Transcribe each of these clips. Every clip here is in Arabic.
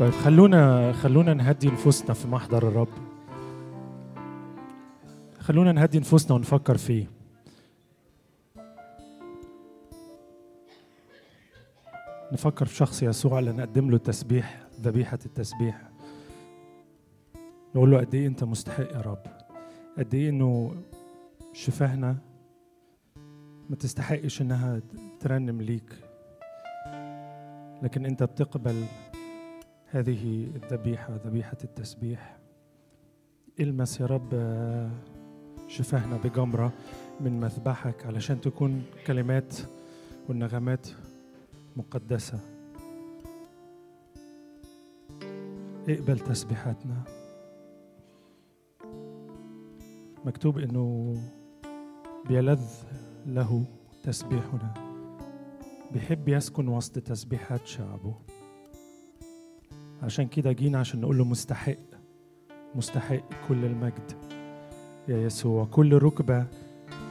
طيب خلونا خلونا نهدي نفوسنا في محضر الرب. خلونا نهدي نفوسنا ونفكر فيه. نفكر في شخص يسوع لنقدم له التسبيح ذبيحة التسبيح. نقول له قد إيه أنت مستحق يا رب. قد إيه إنه شفاهنا ما تستحقش إنها ترنم ليك. لكن أنت بتقبل هذه الذبيحة ذبيحة التسبيح. المس يا رب شفاهنا بجمرة من مذبحك علشان تكون كلمات والنغمات مقدسة. اقبل تسبيحاتنا. مكتوب إنه بيلذ له تسبيحنا. بيحب يسكن وسط تسبيحات شعبه. عشان كده جينا عشان نقول له مستحق مستحق كل المجد. يا يسوع كل ركبة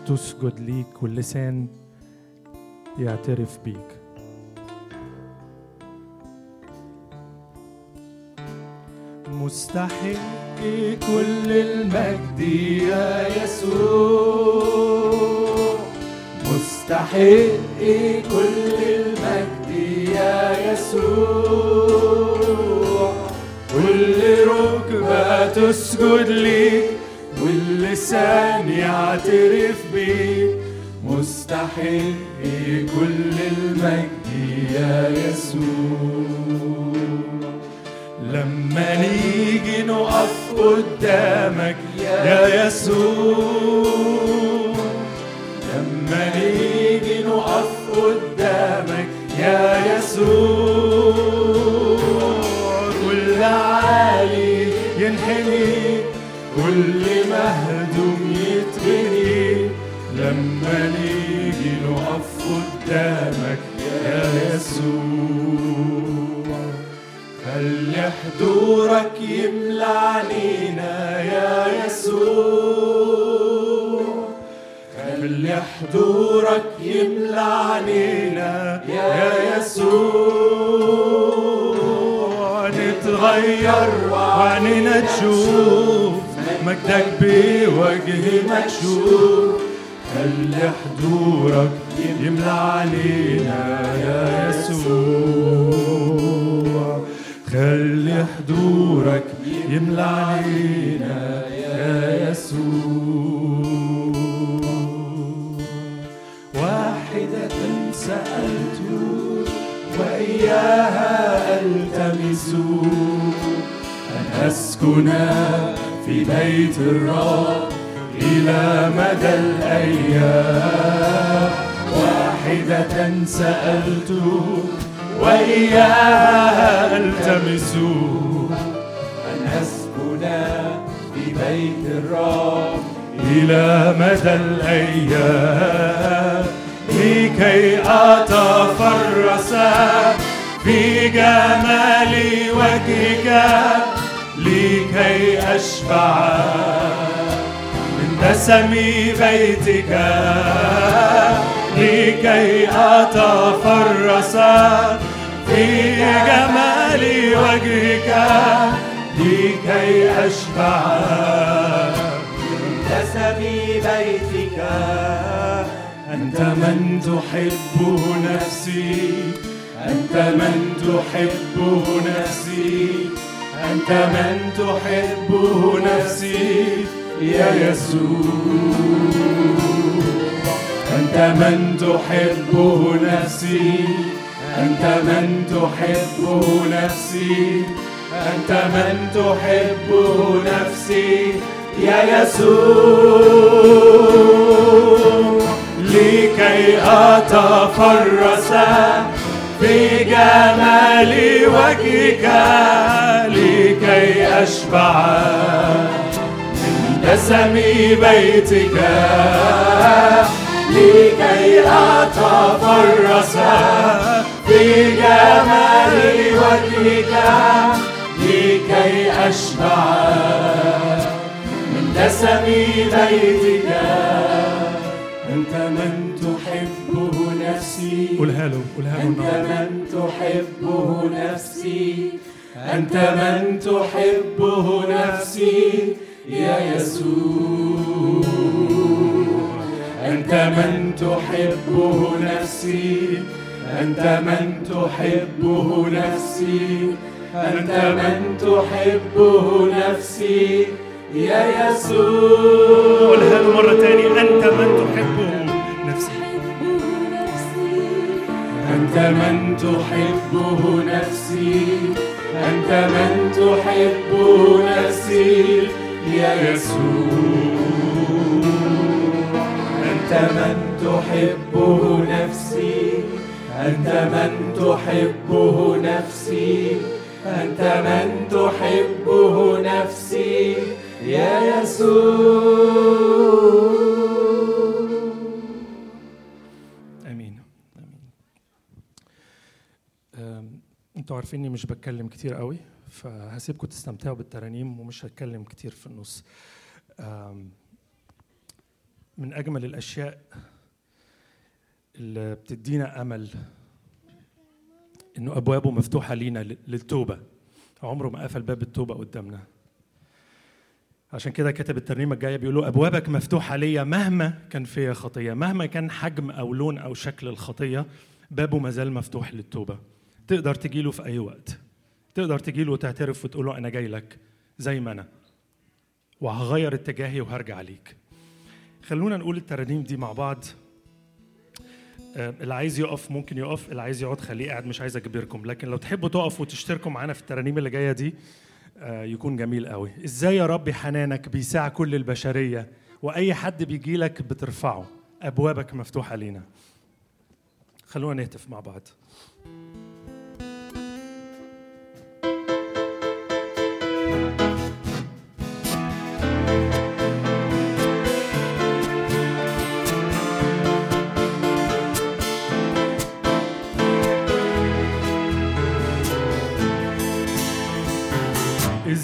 تسجد ليك واللسان يعترف بيك. مستحق كل المجد يا يسوع. مستحق كل المجد يا يسوع. تسجد ليك واللسان يعترف بيك مستحق كل المجد يا يسوع. لما نيجي نقف قدامك يا يسوع. كل مهدوم يتبني لما نيجي نقف قدامك يا يسوع خلي حضورك يملى علينا يا يسوع. خلي حضورك يملى علينا يا يسوع. نتغير وعنينا تشوف مجدك بوجه مكشوف خلي حضورك يملى علينا يا يسوع. خلي حضورك يملى علينا يا يسوع. واحدة سألت وإياها ألتمس أن أسكن في بيت الرب إلى مدى الأيام. واحدة سألت وإياها ألتمس أن أسكن في بيت الرب إلى مدى الأيام؟ لكي أتفرس في جمال وجهك. لكي أشبع من دسم بيتك. لكي أتفرس في جمال وجهك. لكي أشبع من دسم بيتك. أنت من تحب نفسي. أنت من تحب نفسي. أنت من تحب نفسي يا يسوع. أنت من تحب نفسي أنت من تحب نفسي. أنت من تحب نفسي يا يسوع. لكي أتفرس في جمال وجهك. لكي أشبع من دسم بيتك. لكي أتفرس في جمال وجهك. لكي أشبع من دسم بيتك. أنت من تحبه نفسي. قولها له قولها له. أنت من تحبه نفسي. أنت من تحبه نفسي يا يسوع. أنت من تحبه نفسي أنت من تحبه نفسي أنت من تحبه نفسي يا يسوع. قولها له مرة تاني أنت من تحبه. أنت من تحبه نفسي أنت من تحبه نفسي يا يسوع. أنت من تحبه نفسي أنت من تحبه نفسي أنت من تحبه نفسي يا يسوع. أنتوا عارفين اني مش بتكلم كتير قوي فهسيبكم تستمتعوا بالترانيم ومش هتكلم كتير في النص. من أجمل الأشياء اللي بتدينا أمل إنه أبوابه مفتوحة لينا لل- للتوبة. عمره ما قفل باب التوبة قدامنا. عشان كده كاتب الترنيمة الجاية بيقولوا أبوابك مفتوحة ليا مهما كان فيا خطية مهما كان حجم أو لون أو شكل الخطية بابه ما زال مفتوح للتوبة. تقدر تجيله في أي وقت. تقدر تجيله وتعترف وتقول له أنا جاي لك زي ما أنا. وهغير اتجاهي وهرجع ليك خلونا نقول الترانيم دي مع بعض. آه، اللي عايز يقف ممكن يقف اللي عايز يقعد خليه قاعد مش عايز أجبركم. لكن لو تحبوا تقفوا وتشتركوا معانا في الترانيم اللي جاية دي آه، يكون جميل قوي. إزاي يا رب حنانك بيساع كل البشرية وأي حد بيجي لك بترفعه. أبوابك مفتوحة لينا. خلونا نهتف مع بعض.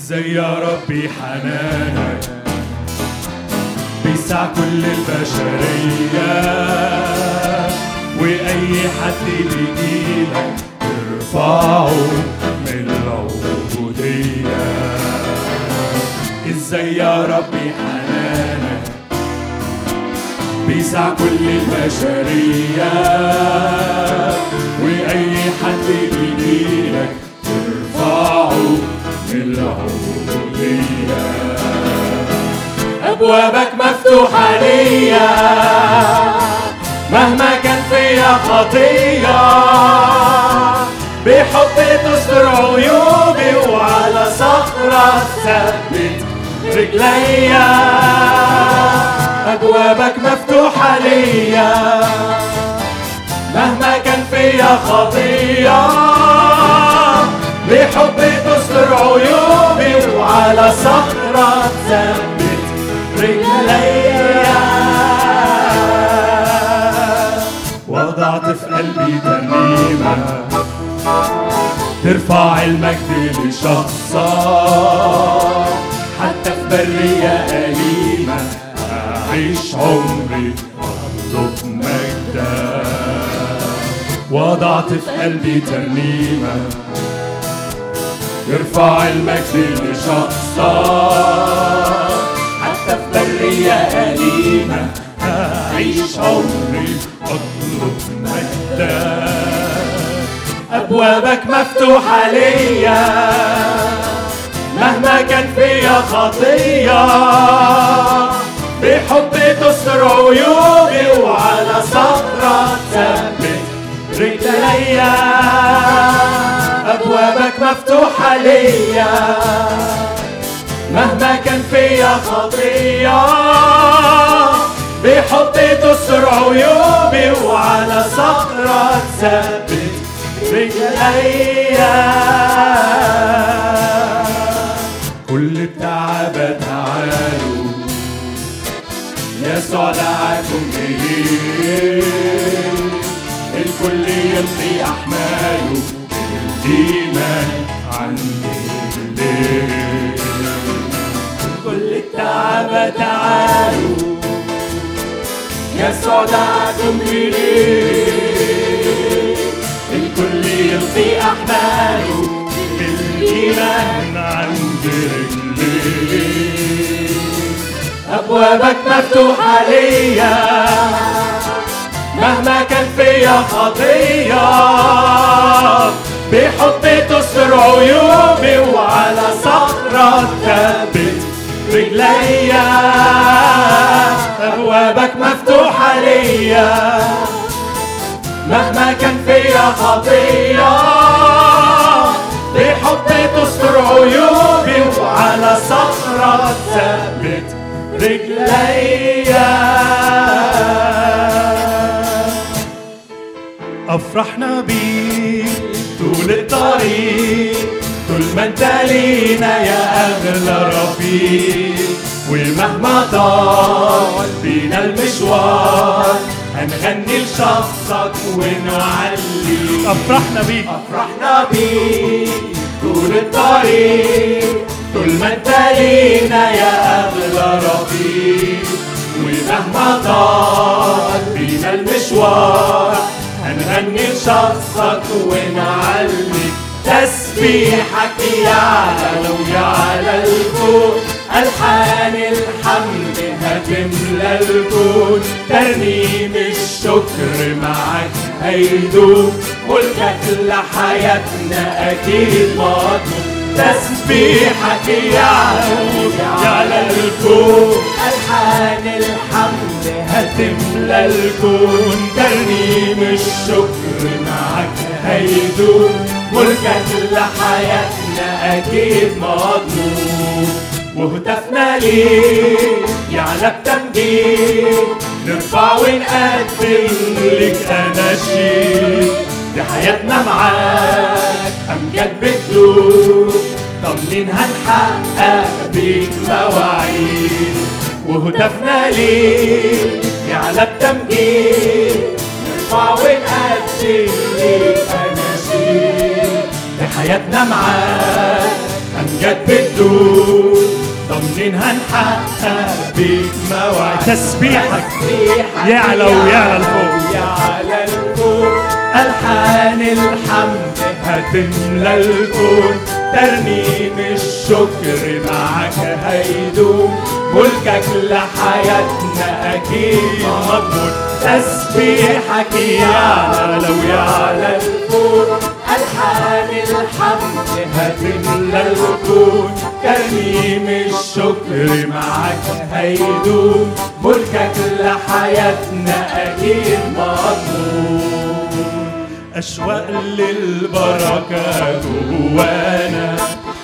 إزاي يا ربي حنانك؟ بيسع كل البشرية. وأي حد بيجيلك ترفعه من العبودية. إزاي يا ربي حنانك؟ بيسع كل البشرية. وأي حد بيجيلك ترفعه أبوابك مفتوحة ليا. مهما كان فيا خطية. بحب تستر عيوبي وعلى صخرة ثبت رجليا أبوابك مفتوحة ليا. مهما كان فيا خطية. بحب تستر عيوبي وعلى صخرة ثبت رجليا وضعت في قلبي ترنيمة ترفع المجد لشخصك حتى في برية أليمة. أعيش عمري أطلب مجدك وضعت في قلبي ترنيمة يرفع المجد لشخصك حتى في برية أليمة أعيش عمري أطلب مجدك أبوابك مفتوحة ليا مهما كان فيا خطية. بحب تستر عيوبي وعلى صخرة ثبت رجليا. أبوابك مفتوحة ليا. مهما كان فيا خطية بحب تستر عيوبي وعلى صخرة ثبت رجليا كل التعب تعالوا. يسوع دعاكم إليه الكل يلقي أحماله. الإيمان عندي الليل كل التعب تعالوا. يسوع دعاكم إليه الكل يلقي أحماله بالإيمان إيمان عند رجليك أبوابك مفتوحة ليا. مهما كان فيا خطية. بحب تستر عيوبي وعلى صخرة ثابت رجليا أبوابك مفتوحة ليا. مهما كان فيا خطية. بحب تستر عيوبي وعلى صخرة ثابت رجليا أفرحنا بيك. طول الطريق طول ما انت لينا يا أغلى رفيق. ومهما طال بينا المشوار هنغني لشخصك ونعلي. أفرحنا بيك. أفرحنا بيك. طول الطريق طول ما انت لينا يا أغلى رفيق. ومهما طال بينا المشوار هنغني لشخصك ونعلي تسبيحك يعلى ويعلى الفوق ألحان الحمد هتملى الكون ترنيم الشكر معك هيدوم ملكك لحياتنا أكيد مطلوب تسبيحك يعلى ويعلى الكون ألحان الحمد هتملى الكون. ترنيم الشكر معك هيدوم ملكك لحياتنا أكيد مطلوب وهتفنا ليك يعلى بتمجيد نرفع ونقدم لك أناشيد حياتنا معاك أمجاد بتدوب طمنين هنحقق بيك مواعيد. وهتفنا ليك يعلى بتمجيد نرفع ونقدم لك أناشيد دي حياتنا معاك أمجاد بتدوب طمنين هنحقق بيك مواعيد. تسبيحك. تسبيحك يعلى ويعلى الفوق. يعلى الفوق. ألحان الحمد هتملى الكون ترنيم الشكر معك هيدوم ملكك لحياتنا أكيد. مضمون تسبيحك يعلى ويعلى الفوق ألحان الحمد هتملى الكون ترنيم الشكر معك هيدوم ملكك لحياتنا أكيد. مضمون أشواق للبركة جوانا.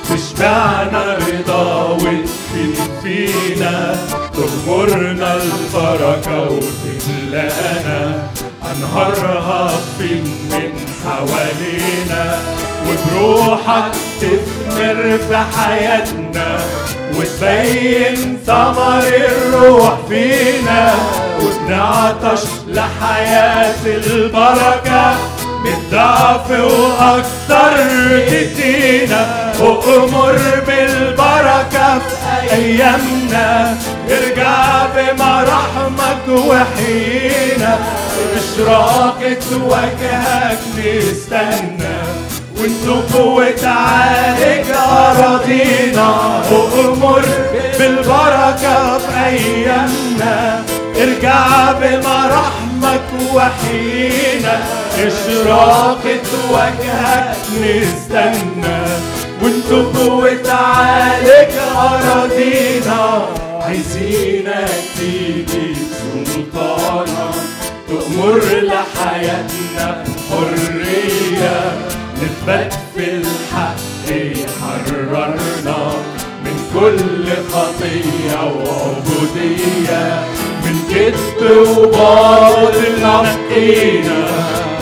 تشبعنا رضا وتفيد فينا. تغمرنا البركة وتملانا. أنهارها تفيض من حوالينا؟ وبروحك تثمر في حياتنا. وتبين ثمر الروح فينا. وبنعطش لحياة البركة. بالضعف وأكثر تدينا وأمر بالبركة في أيامنا. ارجع بمراحمك وحينا إشراقة وجهك نستنى. وانتو وتعالج أراضينا وأمر بالبركة في أيامنا ارجع بمراحمك وحينا إشراقة وجهك نستنى وانتو وتعالج أراضينا. عايزينك تيجي سلطانك تأمر لحياتنا بحرية نثبت في الحق يحررنا من كل خطية وعبودية. من كذب وباطل نقينا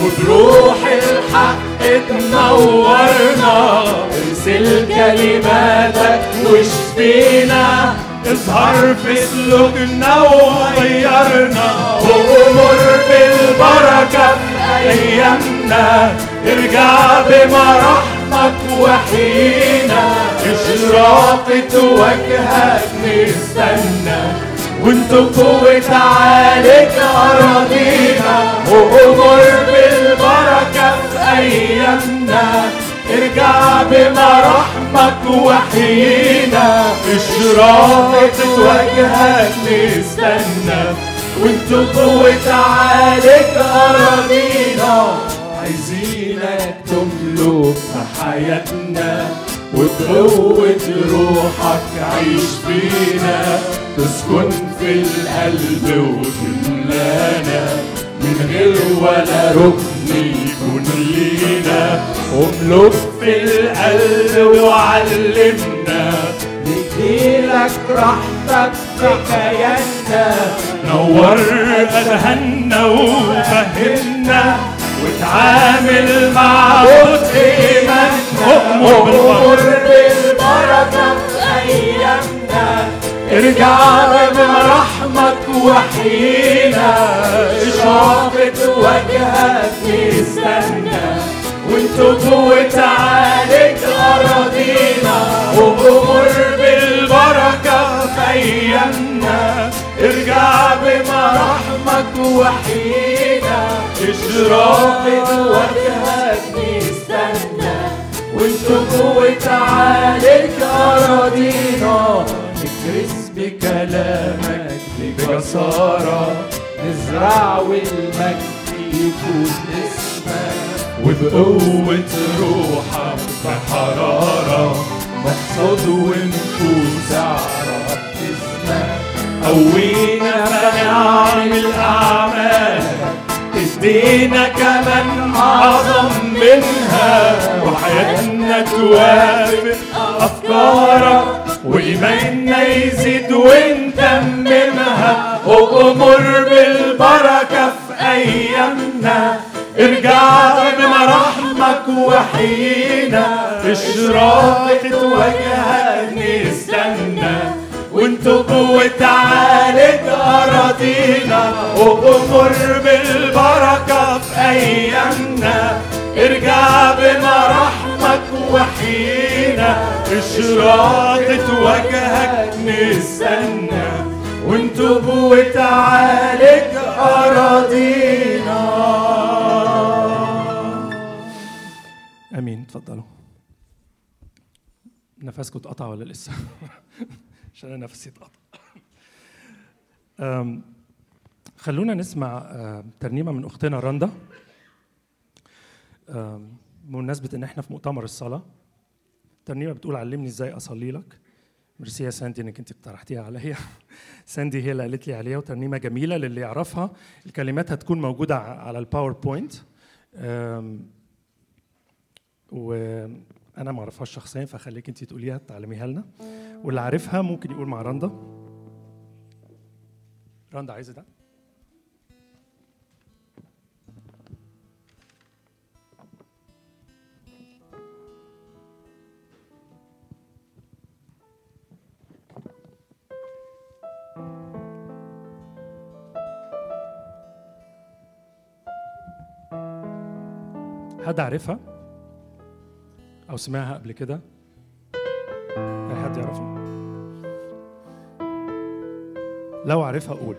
وبروح الحق تنورنا ارسل كلماتك واشفينا اظهر في سلوكنا وغيرنا وامر بالبركة في أيامنا ارجع بمراحمك وحينا اشراقة وجهك نستنى. وانتو قوة عليك أراضينا وأمر بالبركة في أيامنا. ارجع بمراحمك وحينا. إشراقة وجهك نستنى وانتو قوة عليك أراضينا عايزينك تملك في حياتنا. وبقوة روحك عيش فينا تسكن في القلب وتملانا من غير ولا ركن يكون لينا. واملك في القلب وعلمنا. نديلك راحتك في كياننا نور أذهاننا وفهمنا. وتعامل مع بطء إيماننا أمور بالبركة في أيامنا ارجع برحمك وحينا إشراقة وجهك نستنى وانتو قوة عليك أراضينا. وأمور بالبركة في أيامنا ارجع بمراحمك وحينا. إشراقة وجهك نستنى قوة عليك أراضينا نكرس بكلامك بجسارة نزرع والمجد يكون اسمك وبقوة روحك بحرارة نحصد ونفوز على اسمك قوينا فنعمل أعمالك ادينا كمان أعظم منها وحياتنا توافق أفكارك وإيماننا يزيد ونتممها وأمر بالبركة في أيامنا. ارجع بمراحمك وحينا إشراقة وجهك نستنى. قوة عليك أراضينا وأمر بالبركة في أيامنا ارجع بمراحمك وحينا إشراقة وجهك نستنى وانتو قوة عليك أراضينا أمين. اتفضلوا نفسكم اتقطع ولا لسه؟ عشان أنا نفسي اتقطع خلونا نسمع أم، ترنيمة من أختنا رندا. بمناسبة إن إحنا في مؤتمر الصلاة ترنيمة بتقول علمني إزاي أصلي لك. ميرسي يا ساندي إنك أنت اقترحتيها عليا. ساندي هي اللي قالت لي عليها وترنيمة جميلة للي يعرفها. الكلمات هتكون موجودة على ال PowerPoint أم، وأنا ما أعرفهاش شخصيا فخليك انت تقوليها تعلميها لنا. واللي عارفها ممكن يقول مع رندا. رندا عايزة ده؟ حد عارفها؟ أو سمعها قبل كده؟ أي حد يعرفها لو عارفها قول.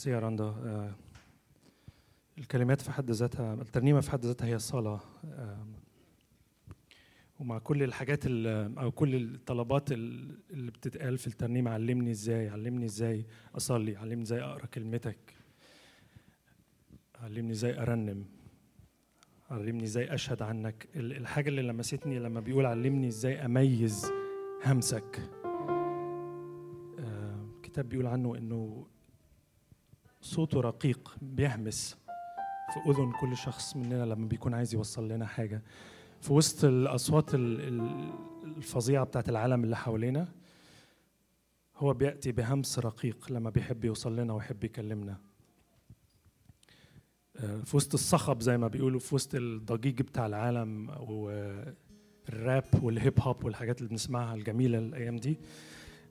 ميرسي يا رندا. آه، الكلمات في حد ذاتها الترنيمة في حد ذاتها هي صلاة آه، ومع كل الحاجات ال- أو كل الطلبات ال- اللي بتتقال في الترنيمة علمني إزاي علمني إزاي أصلي علمني إزاي أقرأ كلمتك علمني إزاي أرنم علمني إزاي أشهد عنك. ال- الحاجة اللي لمستني لما بيقول علمني إزاي أميز همسك. آه، الكتاب بيقول عنه إنه صوته رقيق بيهمس في أذن كل شخص مننا لما بيكون عايز يوصل لنا حاجة. في وسط الأصوات ال- ال- الفظيعة بتاعت العالم اللي حوالينا هو بيأتي بهمس رقيق لما بيحب يوصل لنا ويحب يكلمنا. آه، في وسط الصخب زي ما بيقولوا في وسط الضجيج بتاع العالم والراب والهيب هوب والحاجات اللي بنسمعها الجميلة الأيام دي.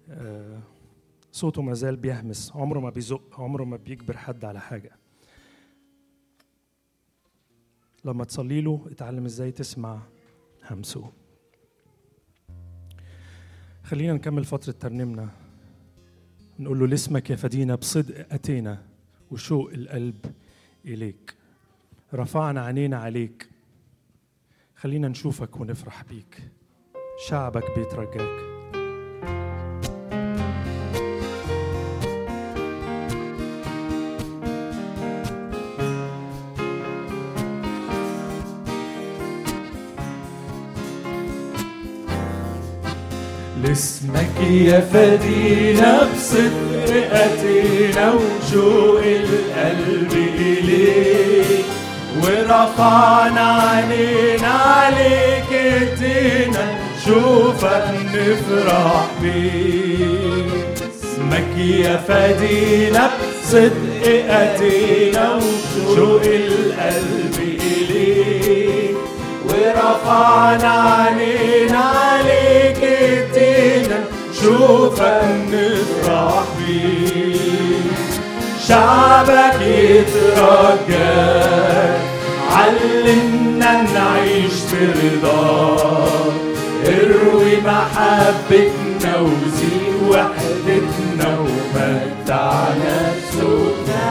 آه، صوته ما زال بيهمس. عمره ما بيزق عمره ما بيجبر حد على حاجة. لما تصلي له اتعلم إزاي تسمع همسه. خلينا نكمل فترة ترنيمنا. نقول له لاسمك يا فدينا بصدق أتينا وشوق القلب إليك. رفعنا عينينا عليك. خلينا نشوفك ونفرح بيك. شعبك بيترجاك. لاسمك يا فدينا بصدق أتينا وشوق القلب إليك ورفعنا عينينا عليك ادينا نشوفك نفرح بيك. اسمك يا فدينا بصدق أتينا وشوق القلب إليك ورفعنا عينينا عليك نشوفك نفرح بيك شعبك يترجاك علمنا نعيش في رضاك اروي محبتنا وزيد وحدتنا ومتعنا بسوقنا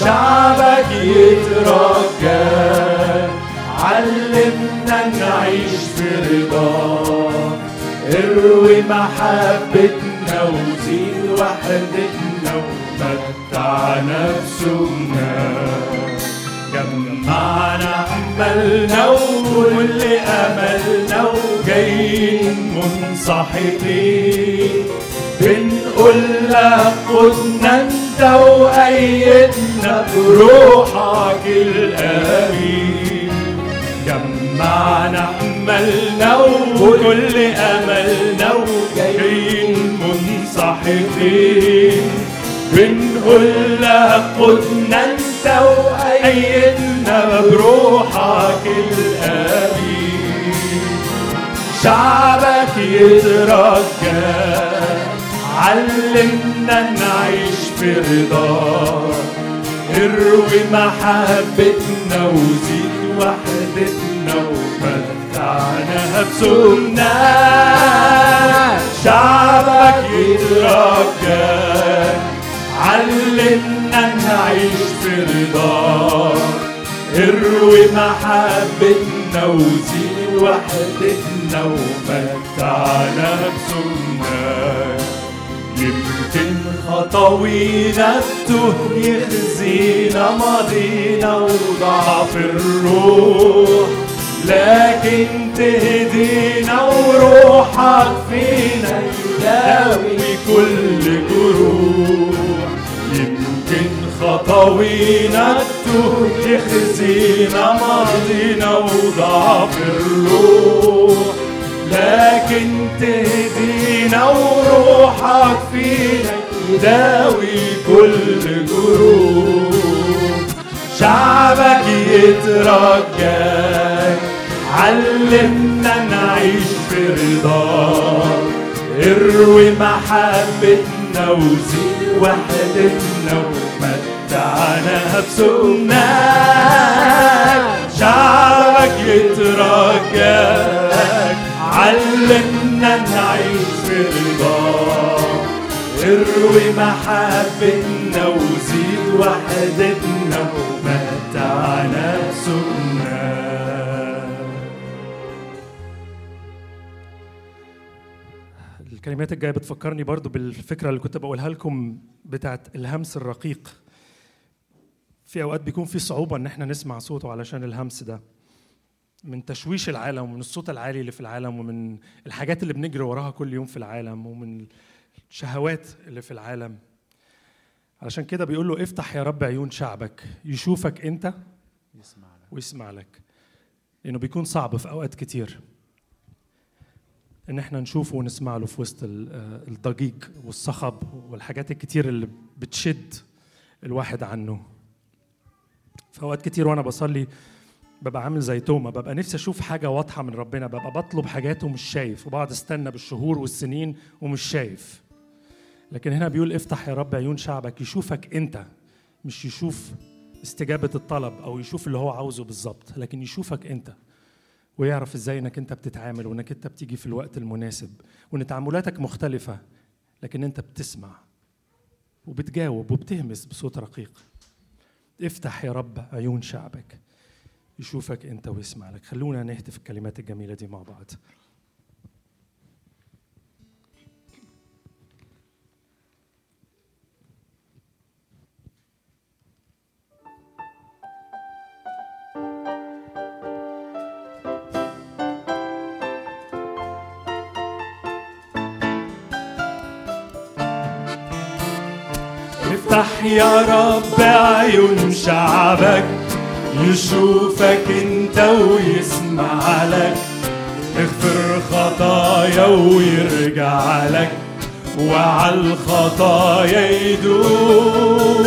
شعبك يترجاك علمنا نعيش في رضاك اروي محبتنا وزيد وحدتنا ومتعنا بسوقنا جمعنا أملنا وكل أملنا وجايين منصحبين. بنقول لك خدنا انت وأيدنا بروحك الأمين. جمعنا أملنا وكل أملنا وجايين منصحبين بنقول لك خدنا أنت وأيدنا بروحك الأمين. شعبك يترجاك علمنا نعيش في رضاك اروي محبتنا وزيد وحدتنا ومتعنا بسوقنا شعبك يترجاك علمنا نعيش في رضاك اروي محبتنا وزيد وحدتنا ومتعنا بسنك يمكن خطوينا التوه يخزينا ماضينا وضعف الروح. لكن تهدينا وروحك فينا يداوي كل جروح. يمكن التوه يخزينا ماضينا وضعف الروح. لكن تهدينا وروحك فينا يداوي كل جروح. شعبك يترجاك علمنا نعيش في رضاك اروي محبتنا وزيد وحدتنا ومتعنا بسوقنا شعبك يترجاك. علمنا نعيش في رضاك اروي محبتنا وزيد وحدتنا ومتعنا بسوقنا الكلمات الجاية بتفكرني برضو بالفكرة اللي كنت بقولها لكم بتاعت الهمس الرقيق. في أوقات بيكون في صعوبة إن إحنا نسمع صوته علشان الهمس ده. من تشويش العالم ومن الصوت العالي اللي في العالم ومن الحاجات اللي بنجري وراها كل يوم في العالم ومن الشهوات اللي في العالم. علشان كده بيقول له افتح يا رب عيون شعبك يشوفك انت ويسمع لك. لأنه بيكون صعب في أوقات كتير. إن إحنا نشوفه ونسمع له في وسط ال- آه، الضجيج والصخب والحاجات الكتير اللي بتشد الواحد عنه. أوقات كتير وأنا بصلي ببقى عامل زي توما ببقى نفسي أشوف حاجة واضحة من ربنا ببقى بطلب حاجات ومش شايف وبقعد أستنى بالشهور والسنين ومش شايف. لكن هنا بيقول افتح يا رب عيون شعبك يشوفك أنت مش يشوف استجابة الطلب أو يشوف اللي هو عاوزه بالظبط لكن يشوفك أنت. ويعرف إزاي إنك أنت بتتعامل وإنك أنت بتيجي في الوقت المناسب وإن تعاملاتك مختلفة لكن أنت بتسمع وبتجاوب وبتهمس بصوت رقيق. افتح يا رب عيون شعبك يشوفك أنت ويسمع لك. خلونا نهتف الكلمات الجميلة دي مع بعض. يا رب عيون شعبك يشوفك انت ويسمع لك. اغفر خطايا ويرجع لك وعلى الخطايا يدوس.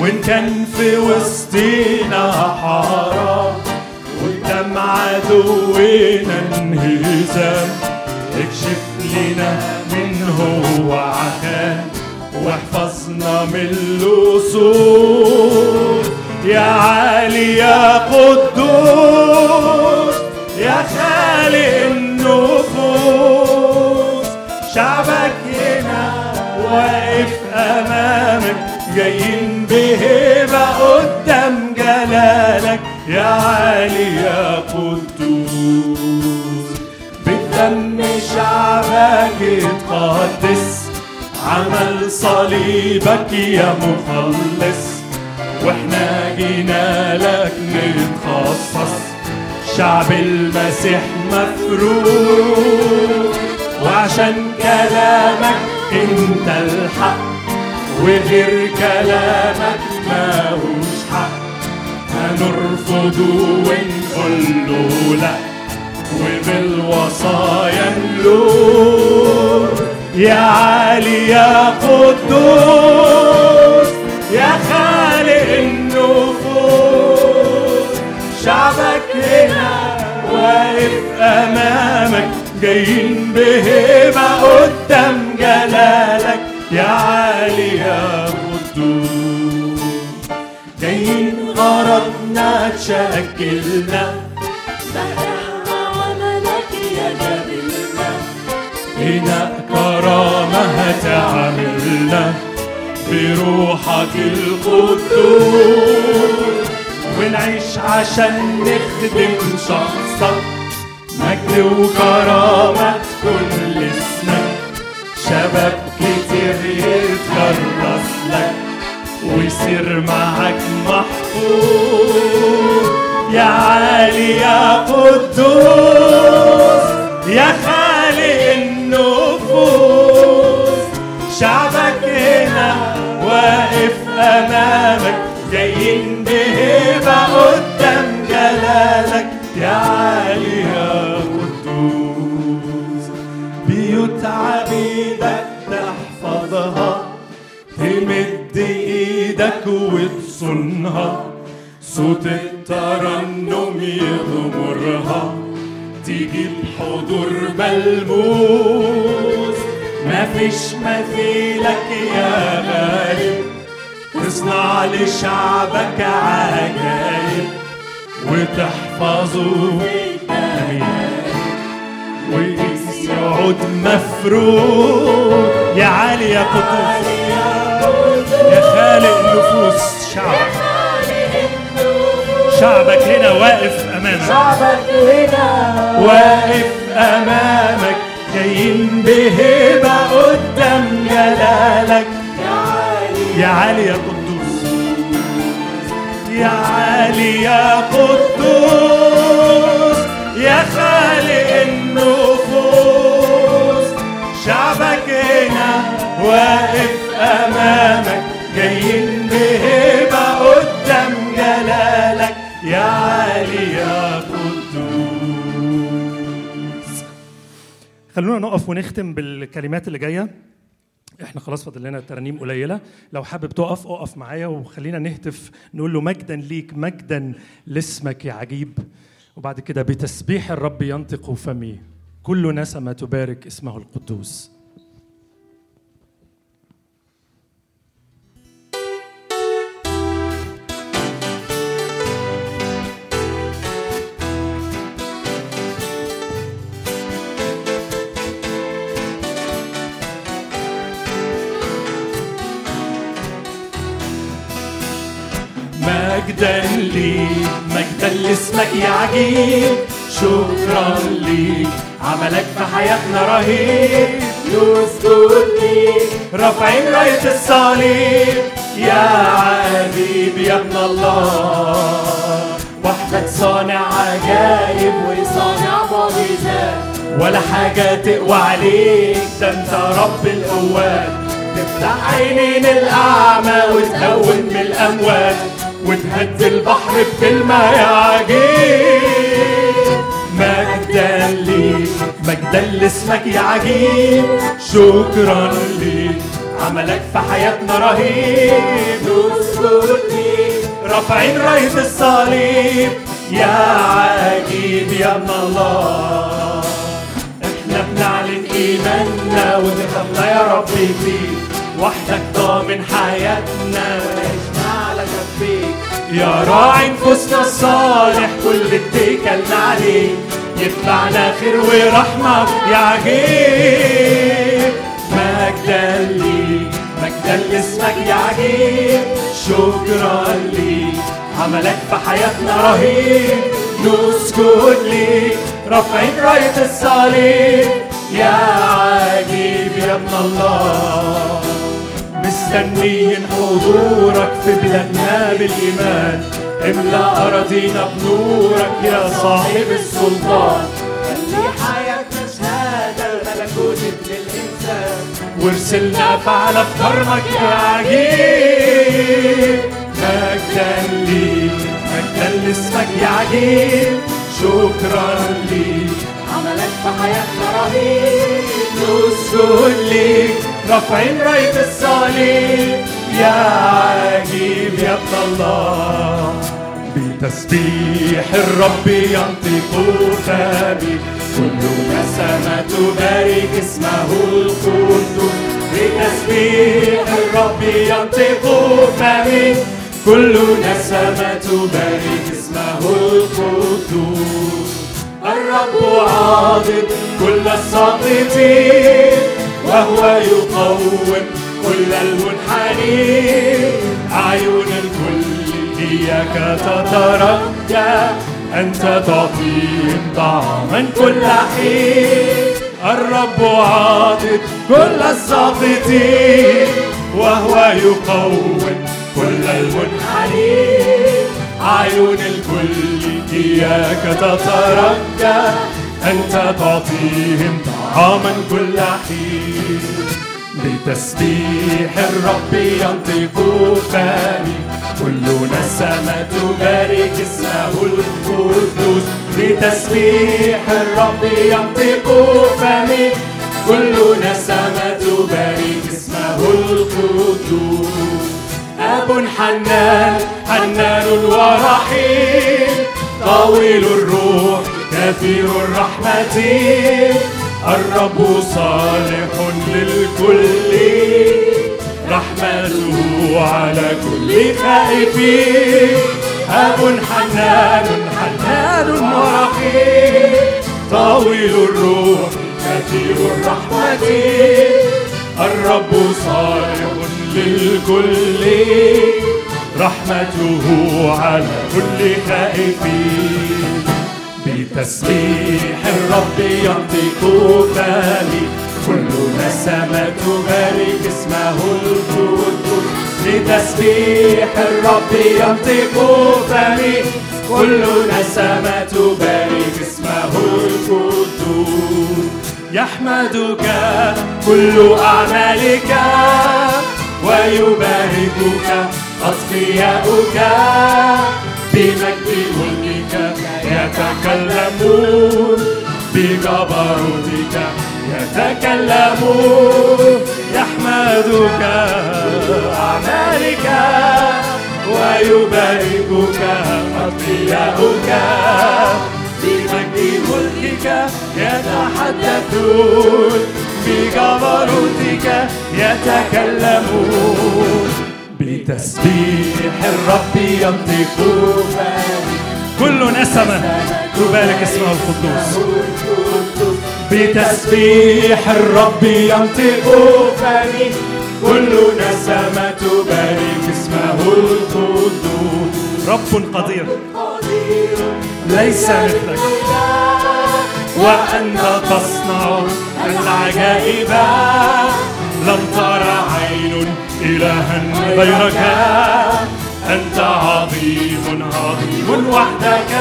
وإن كان في وسطينا حرام قدام عدونا انهزام. اكشف لنا من هو عخان واحفظنا من اللصوص يا عالي يا قدوس يا خالق النفوس. شعبك هنا واقف أمامك جايين بهبه قدام جلالك. يا عالي يا قدوس بدم شعبك اتقدس عمل صليبك يا مخلص وإحنا جينا لك نتخصص. شعب المسيح مفروض وعشان كلامك انت الحق وغير كلامك ماهوش حق. هنرفضه ونقول له لا وبالوصايا نلوم. يا عالي يا قدوس يا خالق النفوس شعبك هنا واقف أمامك جايين بهبه قدام جلالك. يا عالي يا قدوس جايين غرضنا تشكلنا. هنا كرامة هتعملنا بروحك القدوس. ونعيش عشان نخدم شخصك مجد وكرامة كل اسمك شباب كتير يتكرس لك ويصير معك محفوظ. يا عالي يا قدوس يا خالق النفوس. شعبك هنا واقف أمامك جايين بهبه قدام جلالك. يا عالي يا قدوس بيوت عبيدك تحفظها. تمد إيدك وتصونها. صوت الترنم يغمرها. تجيب حضور ملموس مفيش مثيلك يا غالب تصنع لشعبك عجائب وتحفظه ويسعد مفروض. يا عالي يا قدوس. يا خالق نفوس شعبك شعبك هنا واقف أمامك. شعبك هنا واقف أمامك. جايين بهبه قدام جلالك يا عالي يا قدوس. يا عالي يا قدوس. يا خالق النفوس. شعبك هنا واقف أمامك. جايين خلونا نقف ونختم بالكلمات اللي جاية. إحنا خلاص فاضل لنا ترانيم قليلة. لو حابب تقف اقف معايا وخلينا نهتف نقول له مجدا ليك مجدا لاسمك يا عجيب. وبعد كده بتسبيح الرب ينطق فمي. كل نسمة تبارك اسمه القدوس. مجدا ليك مجدا لاسمك يا عجيب شكرا ليك عملك في حياتنا رهيب. نسجد ليك رافعين راية الصليب. يا عجيب يا ابن الله وحدك صانع عجايب وصانع معجزات ولا حاجة تقوى عليك ده انت رب القوات تفتح عينين الأعمى وتقوم بالأموات وتهد البحر بكلمة يا عجيب. مجدا ليك مجدا لاسمك يا عجيب. شكرا ليك عملك في حياتنا رهيب. نسجد ليك رافعين راية الصليب. يا عجيب يا ابن الله. إحنا بنعلن إيماننا ودخلنا يا رب فيك وحدك ضامن حياتنا. يا راعي نفوسنا الصالح كل اتكلنا عليك يتبعنا خير ورحمة يا عجيب مجدا ليك مجدا لاسمك يا عجيب شكرا ليك عملك في حياتنا رهيب. نسجد ليك رافعين راية الصليب. يا عجيب يا ابن الله. مستنيين حضورك في بلادنا بالإيمان املأ أراضينا بنورك يا صاحب السلطان. خلي حياتنا شهادة لملكوت ابن الإنسان وارسلنا فعل كرمك يا عجيب مجدا ليك مجدا لاسمك يا عجيب شكرا ليك حياتنا رهيب نسجد ليك رافعين راية الصليب يا عجيب يا ابن الله. بتسبيح الرب ينطق فمي كل نسمة تبارك اسمه القدوس بتسبيح الرب ينطق فمي كل نسمة تبارك اسمه القدوس الرب عاضد كل الساقطين وهو يقوم كل المنحنين. أعين الكل إياك تترجى أنت تعطيهم طعما كل حين. الرب عاضد كل الساقطين وهو يقوم كل المنحنين. عيون الكل إياك تترجى أنت تعطيهم طعاما كل حين. بتسبيح الرب ينطق فمي كل نسمة تبارك اسمه القدوس. بتسبيح الرب ينطق فمي كل نسمة تبارك اسمه القدوس. أب حنان حنان ورحيم. طويل الروح كثير الرحمة. الرب صالح للكل. رحمته على كل خائف. أب حنان حنان ورحيم طويل الروح كثير الرحمة. الرب صالح للكل. رحمته على كل خائف. بتسبيح الرب ينطق فمي كل نسمة تبارك اسمه القدوس بتسبيح الرب ينطق فمي كل نسمة تبارك اسمه القدوس يحمدك كل أعمالك ويباركك أتقياؤك بمجد ملكك يتكلمون بجبروتك يتكلمون. يحمد يتحدثك أعمالك ويباركك أتقياؤك بمجد ملكك يتحدثون بجبروتك يتكلمون. بتسبيح الرب ينطقون كل نسمة تبارك اسمه القدوس. بتسبيح الرب ينطق فمي كل نسمة تبارك اسمه القدوس. رب قدير. ليس مثلك. وأنت تصنع العجائب. لم ترى عين إلها غيرك. أنت عظيم عظيم وحدك.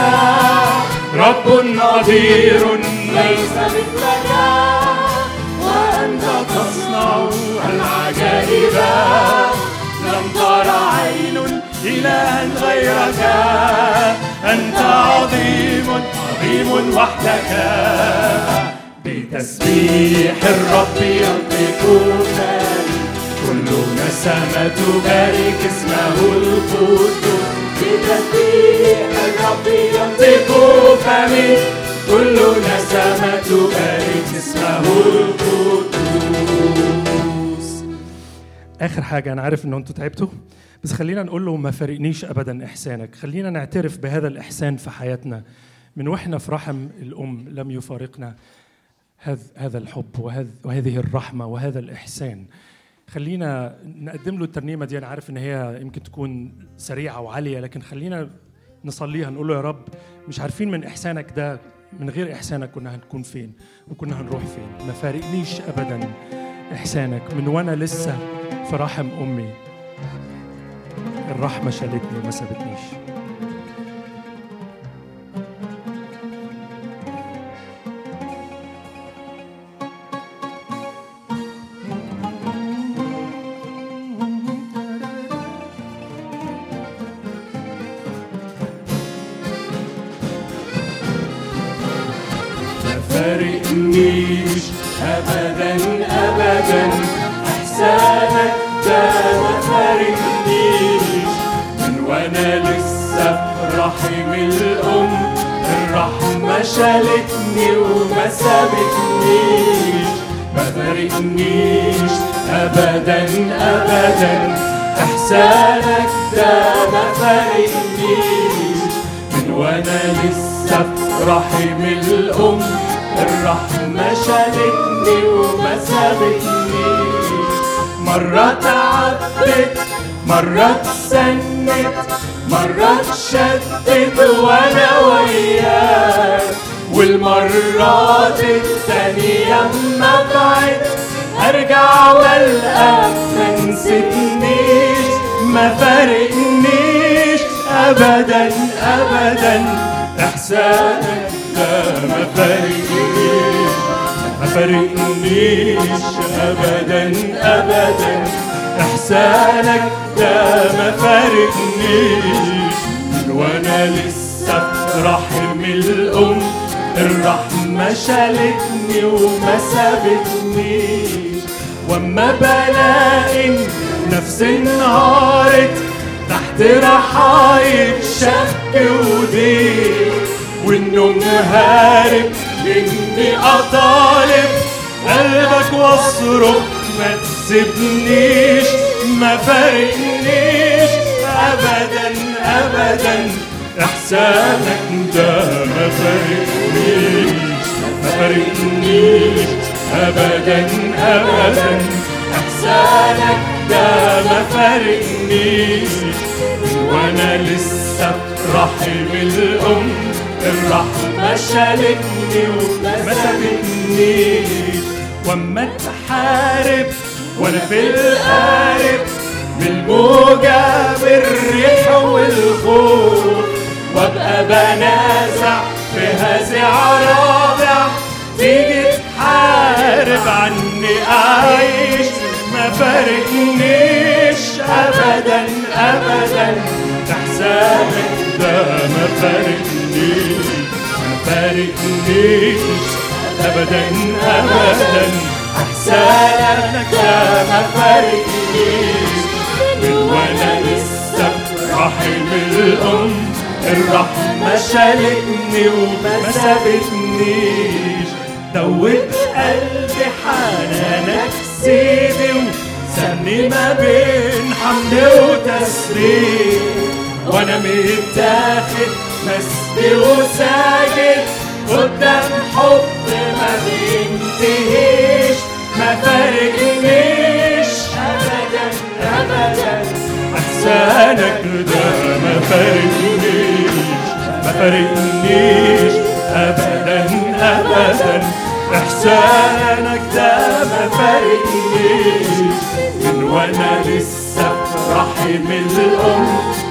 رب قدير ليس مثلك. وأنت تصنع العجائب. لم ترى عين إلها غيرك. أنت عظيم عظيم وحدك. بتسبيح الرب ينطقون كل نسمة تبارك اسمه القدوس. بتسبيح الرب ينطق فمي كل نسمة تبارك اسمه القدوس آخر حاجة أنا عارف إن أنتوا تعبتوا بس خلينا نقول له ما فارقنيش ابدا إحسانك. خلينا نعترف بهذا الإحسان في حياتنا. من وإحنا في رحم الأم لم يفارقنا هذا الحب وهذ وهذه الرحمة وهذا الإحسان. خلينا نقدم له الترنيمة دي. أنا عارف إن هي يمكن تكون سريعة وعالية لكن خلينا نصليها نقول له يا رب مش عارفين من إحسانك ده من غير إحسانك كنا هنكون فين وكنا هنروح فين. ما فارقنيش ابدا إحسانك. من وأنا لسه في رحم أمي الرحمة شالتني وما سابتنيش. ابدا احسانك ده ما فارقنيش من وأنا لسه رحم الأم. الرحمة شالتني وما سابتنيش ما فارقنيش ابدا ابدا. احسانك ده ما فارقنيش من وأنا لسه رحم الأم. الرحمة شالتني وما سابتنيش مرة تعبت مرة اتسنت مرة اتشدت وأنا وياك. والمرات التانية اما بعد أرجع والقى ما نسيتنيش ما فارقنيش. ابدا ابدا إحسانك ده ما فارقنيش ما فارقنيش ابدا ابدا. إحسانك ده ما فارقنيش وأنا لسه في رحم الأم الرحمة شالتني وما سابتنيش. وأما بلاقي نفسي انهارت تحت رحايب شك وضيق والنوم هارب إني أطالب. قلبك واصرخ ما تسيبنيش ما فارقنيش ابدا ابدا إحسانك ده ما فارقنيش ما فارقنيش. ابدا ابدا إحسانك ده ما فارقنيش. وأنا لسه في رحم الام الرحمة. شالتني وما سابتنيش وأما تحارب وأنا في القارب بالموجة بالريح والخوف. وأبقى بنازع في هزع رابع تيجي تحارب عني أعيش ما فارقنيش. ابدا ابدا احسانك ده ما فارقنيش. ما فارقنيش ابدا ابدا احسانك ده ما فارقنيش من وأنا لسه رحم الام الرحمة شالتني وما سابتنيش دوت قلبي حنانك سيدي وسمي ما بين حمد وتسبيح وأنا متاخد مسبي وساجد قدام حب ما بينتهيش ما فارقنيش ابدا ابدا. أحسانك ده ما فارقنيش ما فارقنيش ابدا ابدا. أحسانك ده ما فارقنيش من وأنا لسه في رحم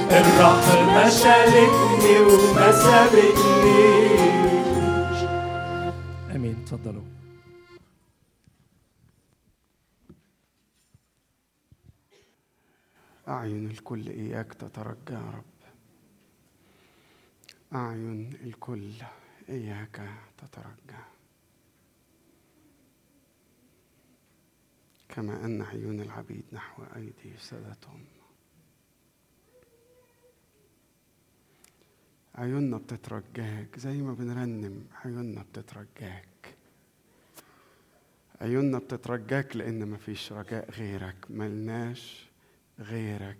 الام الرحمة شالتني وما سابتنيش آمين تفضلوا. أعين الكل إياك تترجى يا رب. أعين الكل إياك تترجى. كما أن عيون العبيد نحو أيدي سادتهم عيوننا بتترجاك زي ما بنرنم عيوننا بتترجاك عيوننا بتترجاك لأن مفيش رجاء غيرك ملناش غيرك.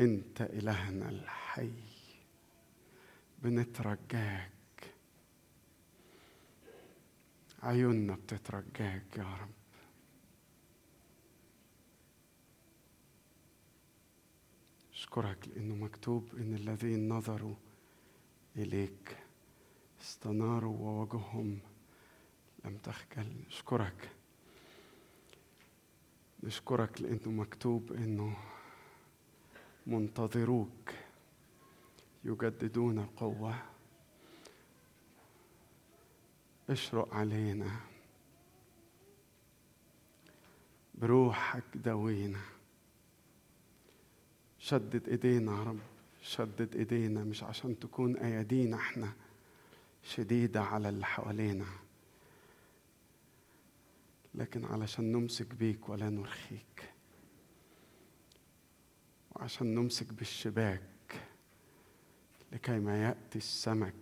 أنت إلهنا الحي. بنترجاك عيوننا بتترجاك يا رب. اشكرك لأنه مكتوب إن الذين نظروا إليك. استناروا ووجههم. لم تخجل. اشكرك نشكرك لأنه مكتوب إنه منتظروك. يجددون قوه اشرق علينا. بروحك داوينا شدد إيدينا يا رب. شدد إيدينا مش عشان تكون أيادينا إحنا شديدة على اللي حوالينا. لكن علشان نمسك بيك ولا نرخيك. وعشان نمسك بالشباك لكي ما يأتي السمك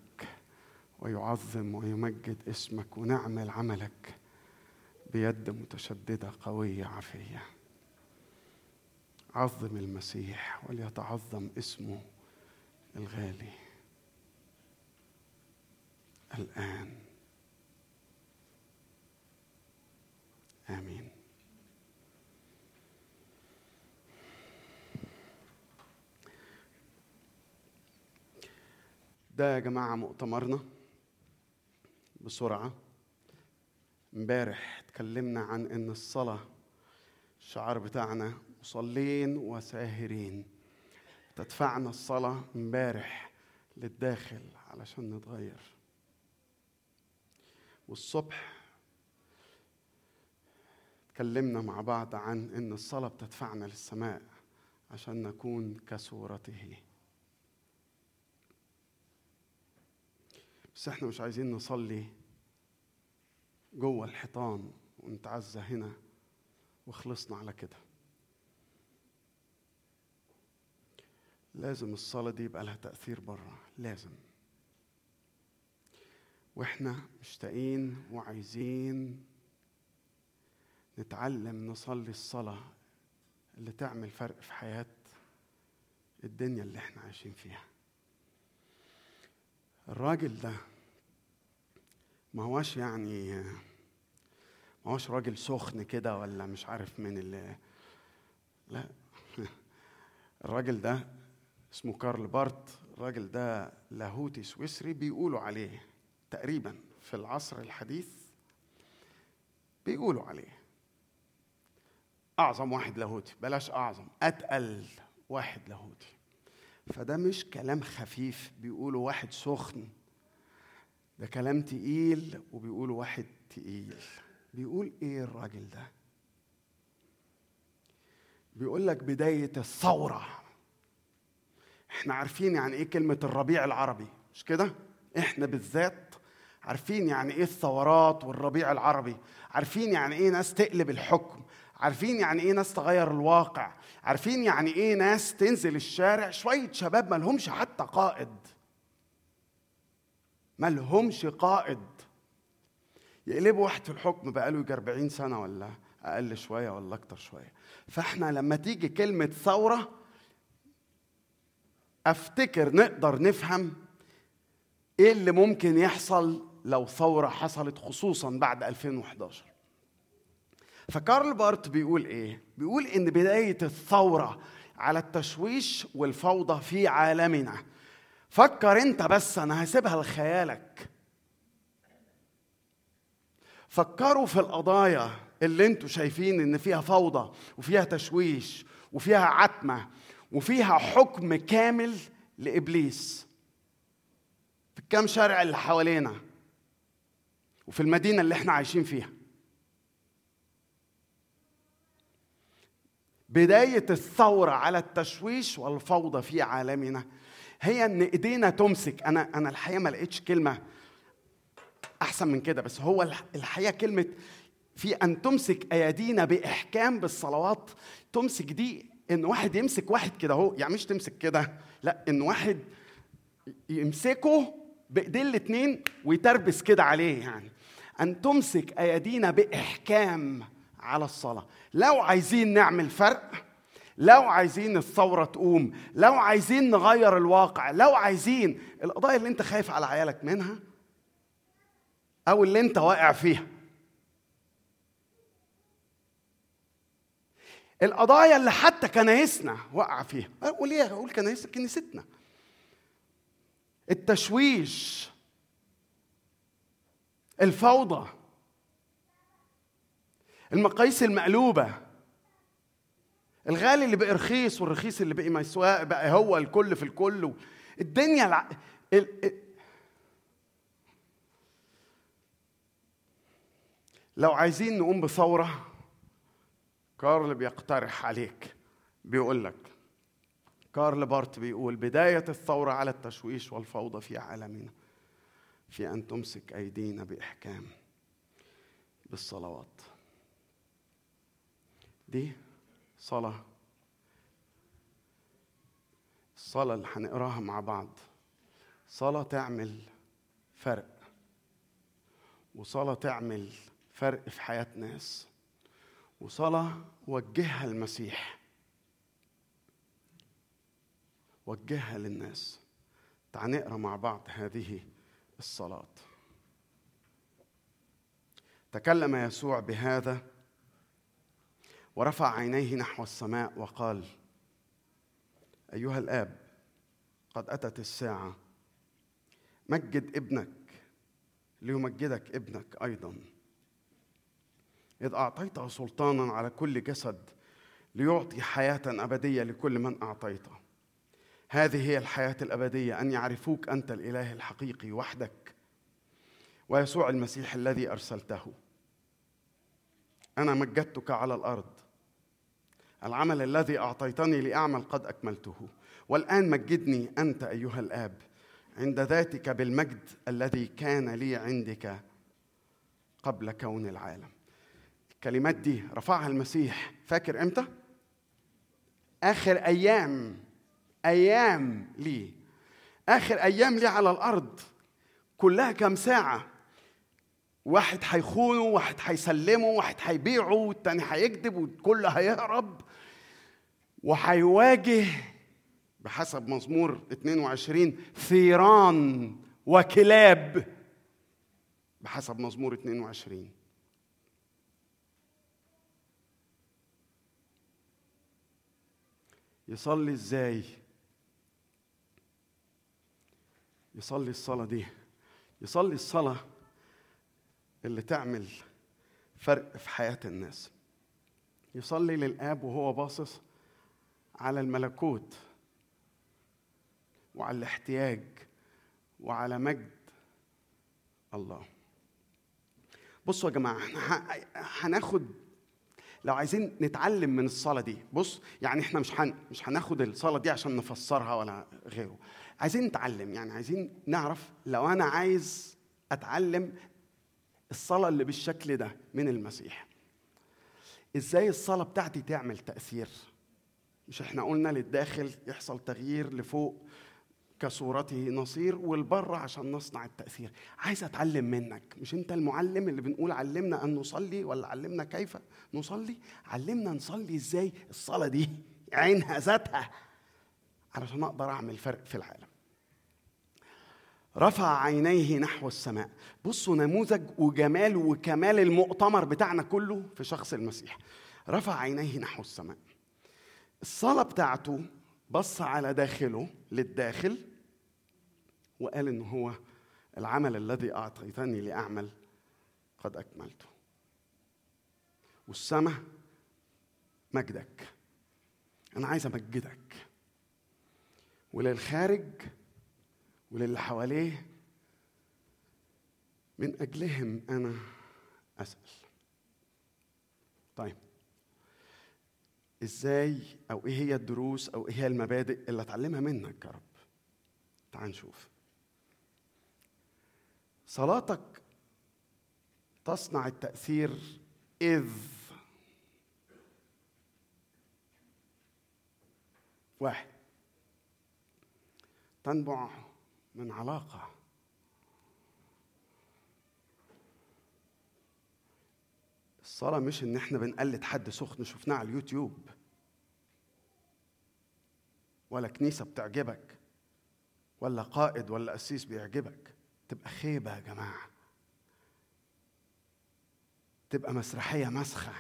ويعظم ويمجد اسمك ونعمل عملك بيد متشددة قوية عافية. عظم المسيح وليتعظم اسمه الغالي. الآن. آمين. ده يا جماعة مؤتمرنا بسرعة. امبارح اتكلمنا عن إن الصلاة الشعار بتاعنا مصلين وساهرين. تدفعنا الصلاة امبارح للداخل علشان نتغير. والصبح اتكلمنا مع بعض عن إن الصلاة بتدفعنا للسماء عشان نكون كصورته. بس إحنا مش عايزين نصلي جوه الحيطان ونتعزى هنا وخلصنا على كده. لازم الصلاة دي يبقى لها تأثير بره لازم. وإحنا مشتاقين وعايزين نتعلم نصلي الصلاة اللي تعمل فرق في حياة الدنيا اللي إحنا عايشين فيها. الراجل ده ما هوش يعني ما هوش راجل سخن كده ولا مش عارف من اللي لا. الراجل ده اسمه كارل بارت. الراجل ده لاهوتي سويسري بيقولوا عليه تقريبا في العصر الحديث بيقولوا عليه أعظم واحد لاهوتي. بلاش أعظم أتقل واحد لاهوتي. فده مش كلام خفيف بيقولوا واحد سخن. ده كلام تقيل وبيقولوا واحد تقيل. بيقول إيه الراجل ده؟ بيقول لك بداية الثورة. إحنا عارفين يعني إيه كلمة الربيع العربي مش كده؟ إحنا بالذات عارفين يعني إيه الثورات والربيع العربي عارفين يعني إيه ناس تقلب الحكم عارفين يعني إيه ناس تغير الواقع عارفين يعني إيه ناس تنزل الشارع شوية شباب ما لهمش حتى قائد. ما لهمش قائد. يقلبوا واحد في الحكم بقاله يجي 40 سنة ولا أقل شوية ولا أكتر شوية. فإحنا لما تيجي كلمة ثورة أفتكر نقدر نفهم إيه اللي ممكن يحصل لو ثورة حصلت خصوصا بعد 2011 فكارل بارت بيقول إيه؟ بيقول إن بداية الثورة على التشويش والفوضى في عالمنا. فكر أنت بس أنا هسيبها لخيالك. فكروا في القضايا اللي أنتوا شايفين إن فيها فوضى وفيها تشويش وفيها عتمة وفيها حكم كامل لإبليس في الكام شارع اللي حوالينا وفي المدينة اللي إحنا عايشين فيها. بداية الثورة على التشويش والفوضى في عالمنا هي إن إيدينا تمسك. أنا أنا الحقيقة ما لقيتش كلمة أحسن من كده بس هو الحقيقة كلمة في أن تمسك ايادينا بإحكام بالصلوات تمسك دي إن واحد يمسك واحد كده أهو يعني مش تمسك كده لا إن واحد يمسكه بإيدين الاثنين ويتربس كده عليه يعني. أن تمسك ايادينا بإحكام على الصلاة. لو عايزين نعمل فرق لو عايزين الثورة تقوم لو عايزين نغير الواقع لو عايزين القضايا اللي أنت خايف على عيالك منها أو اللي أنت واقع فيها. القضايا اللي حتى كنايسنا وقع فيها. أقول إيه؟ أقول كنايس كنيستنا. التشويش الفوضى المقاييس المقلوبة الغالي اللي بقى رخيص والرخيص اللي بقي مسواق بقى هو الكل في الكل. الدنيا الع... ال... لو عايزين نقوم بثورة كارل بيقترح عليك بيقول لك كارل بارت بيقول بداية الثورة على التشويش والفوضى في عالمنا في أن تمسك أيدينا بإحكام بالصلوات. دي صلاة الصلاة اللي هنقراها مع بعض. صلاة تعمل فرق وصلاة تعمل فرق في حياة ناس. وصلاة وجهها المسيح. وجهها للناس. تعال نقرأ مع بعض هذه الصلاة. تكلم يسوع بهذا ورفع عينيه نحو السماء وقال أيها الآب قد أتت الساعة. مجد ابنك ليمجدك ابنك أيضاً. إذ أعطيته سلطانا على كل جسد ليعطي حياة أبدية لكل من أعطيته. هذه هي الحياة الأبدية أن يعرفوك أنت الإله الحقيقي وحدك ويسوع المسيح الذي أرسلته. أنا مجدتك على الأرض. العمل الذي أعطيتني لأعمل قد أكملته. والآن مجدني أنت أيها الآب عند ذاتك بالمجد الذي كان لي عندك قبل كون العالم. الكلمات دي رفعها المسيح. فاكر إمتى؟ آخر أيام أيام ليه آخر أيام ليه على الأرض. كلها كام ساعة؟ واحد هيخونه واحد هيسلمه واحد هيبيعه والتاني هيكذب والكل هيهرب. وهيواجه بحسب مزمور 22 ثيران وكلاب بحسب مزمور 22 يصلي إزاي؟ يصلي الصلاة دي. يصلي الصلاة اللي تعمل فرق في حياة الناس. يصلي للآب وهو باصص على الملكوت وعلى الاحتياج وعلى مجد الله. بصوا يا جماعة هناخد لو عايزين نتعلم من الصلاة دي بص يعني إحنا مش هن مش هناخد الصلاة دي عشان نفسرها ولا غيره. عايزين نتعلم يعني عايزين نعرف لو أنا عايز أتعلم الصلاة اللي بالشكل ده من المسيح. إزاي الصلاة بتاعتي تعمل تأثير؟ مش إحنا قلنا للداخل يحصل تغيير لفوق كصورته نصير والبر عشان نصنع التأثير. عايز أتعلم منك. مش أنت المعلم اللي بنقول علمنا أن نصلي ولا علمنا كيف نصلي؟ علمنا نصلي إزاي الصلاة دي عينها ذاتها علشان أقدر أعمل فرق في العالم. رفع عينيه نحو السماء. بصوا نموذج وجمال وكمال المؤتمر بتاعنا كله في شخص المسيح. رفع عينيه نحو السماء. الصلاة بتاعته بص على داخله للداخل وقال إن هو العمل الذي أعطيتني لأعمل قد أكملته. والسماء مجدك. أنا عايز أمجدك. وللخارج وللي حواليه من أجلهم أنا أسأل. طيب. إزاي أو إيه هي الدروس أو إيه هي المبادئ اللي أتعلمها منك يا رب؟ تعال نشوف. صلاتك تصنع التأثير إذ. واحد. تنبع من علاقة. الصلاة مش إن إحنا بنقلد حد سخن شفناه على اليوتيوب. ولا كنيسة بتعجبك ولا قائد ولا قسيس بيعجبك. تبقى خيبة يا جماعة. تبقى مسرحية مسخة.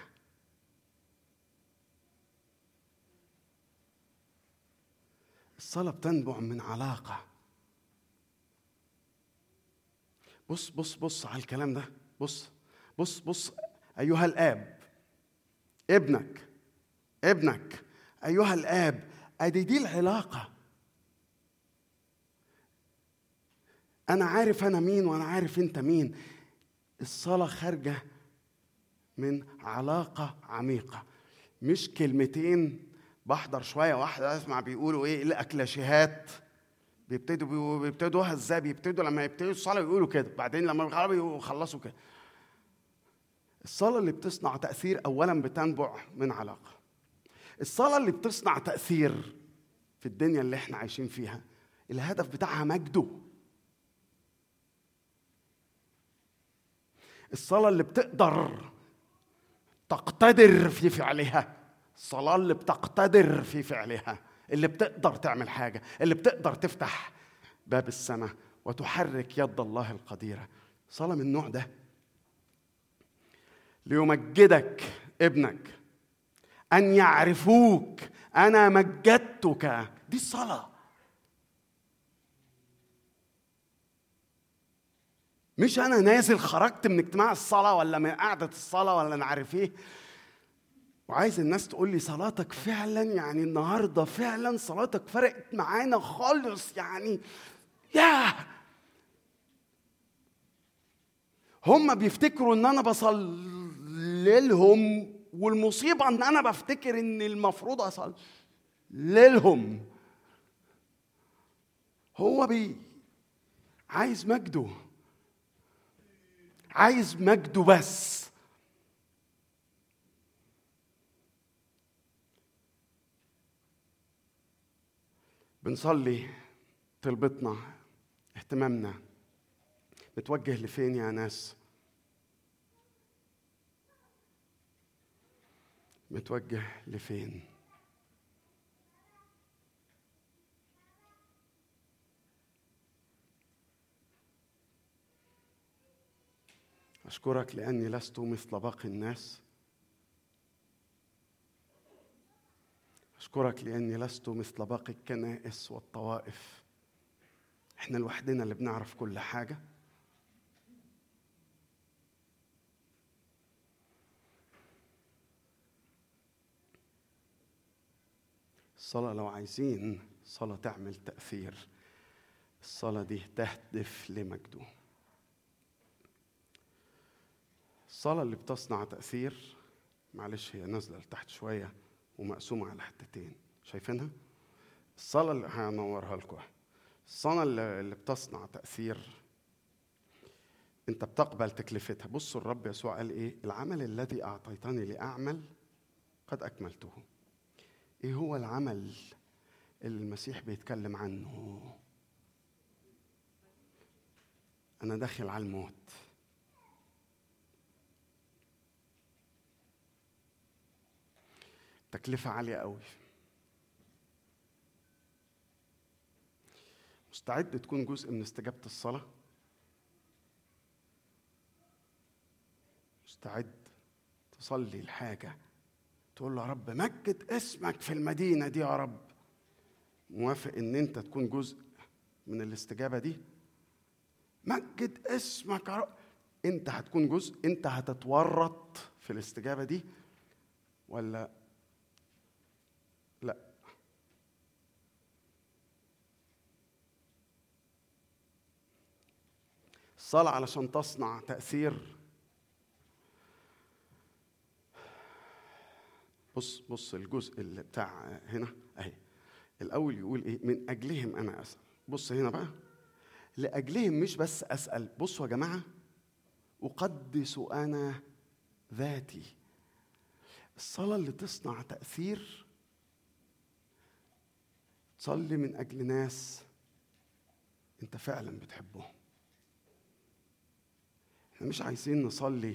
الصلاة بتنبع من علاقة. بص بص بص على الكلام ده. بص بص بص أيها الآب ابنك ابنك أيها الآب أدي دي العلاقة. أنا عارف أنا مين وأنا عارف أنت مين. الصلاة خارجة من علاقة عميقة. مش كلمتين بحضر شوية واحدة أسمع بيقولوا إيه الأكلاشيهات. بيبتدوا بيبتدوها إزاي؟ بيبتدوا لما يبتدوا الصلاة يقولوا كده. بعدين لما يخلصوا يخلصوا كده. الصلاة اللي بتصنع تأثير أولا بتنبع من علاقة. الصلاة اللي بتصنع تأثير في الدنيا اللي إحنا عايشين فيها الهدف بتاعها مجده. الصلاة اللي بتقدر تقتدر في فعلها. الصلاة اللي بتقتدر في فعلها. اللي بتقدر تعمل حاجة. اللي بتقدر تفتح باب السماء وتحرك يد الله القديرة. صلاة من النوع ده. ليمجدك ابنك. أن يعرفوك. أنا مجدتك. دي الصلاة. مش أنا نازل خرجت من اجتماع الصلاة ولا من قعدة الصلاة ولا أنا عارف إيه. وعايز الناس تقول لي صلاتك فعلا؟ يعني النهارده فعلا صلاتك فرقت معانا خالص؟ يعني ياه! هم بيفتكروا إن أنا بصلي لهم والمصيبة إن أنا بفتكر إن المفروض أصلي لهم. هو بي عايز مجده. عايز مجده بس. بنصلي طلبتنا اهتمامنا. متوجه لفين يا ناس؟ متوجه لفين؟ أشكرك لأني لست مثل باقي الناس. أشكرك لأني لست مثل باقي الكنائس والطوائف. إحنا لوحدنا اللي بنعرف كل حاجة. الصلاة لو عايزين صلاة تعمل تأثير. الصلاة دي تهدف لمجده. الصلاة اللي بتصنع تأثير معلش هي نازلة لتحت شوية ومقسومة على حتتين شايفينها؟ الصلاة اللي هنورها لكم الصلاة اللي بتصنع تأثير أنت بتقبل تكلفتها. بصوا الرب يسوع قال إيه؟ العمل الذي أعطيتني لأعمل قد أكملته. إيه هو العمل اللي المسيح بيتكلم عنه؟ أنا داخل على الموت. تكلفة عالية قوي. مستعد تكون جزء من استجابة الصلاة؟ مستعد تصلي الحاجة تقول له يا رب مجد اسمك في المدينة دي يا رب. موافق إن أنت تكون جزء من الاستجابة دي؟ مجد اسمك يا رب. أنت هتكون جزء أنت هتتورط في الاستجابة دي ولا الصلاة علشان تصنع تأثير. بص بص الجزء اللي بتاع هنا أهي. الأول يقول إيه؟ من أجلهم أنا أسأل. بص هنا بقى. لأجلهم مش بس أسأل. بصوا يا جماعة. أقدس أنا ذاتي. الصلاة اللي تصنع تأثير. تصلي من أجل ناس أنت فعلا بتحبهم. إحنا مش عايزين نصلي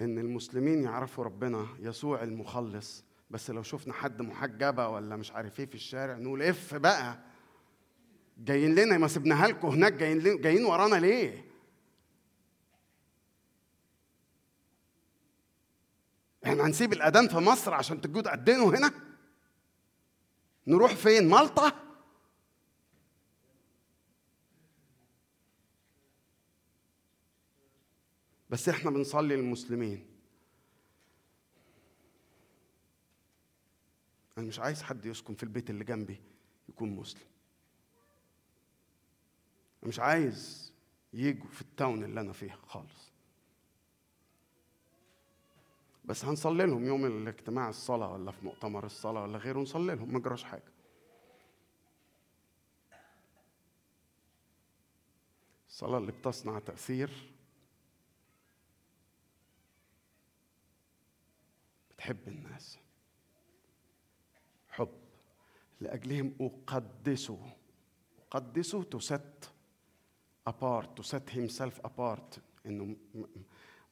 إن المسلمين يعرفوا ربنا يسوع المخلص. بس لو شفنا حد محجبة ولا مش عارف إيه في الشارع نقول إف بقى. جايين لنا ما سبناها لكم هناك. جايين جايين ورانا ليه؟ إحنا هنسيب الأذان في مصر عشان تجوا تأذنوا هنا؟ نروح فين؟ مالطا؟ بس إحنا بنصلي للمسلمين. أنا مش عايز حد يسكن في البيت اللي جنبي يكون مسلم. أنا مش عايز يجوا في التاون اللي أنا فيه خالص. بس هنصلي لهم يوم الاجتماع الصلاة ولا في مؤتمر الصلاة ولا غيره نصلي لهم ما جراش حاجة. الصلاة اللي بتصنع تأثير بتحب الناس. حب لأجلهم أقدسه. أقدسه to set apart to set himself apart. إنه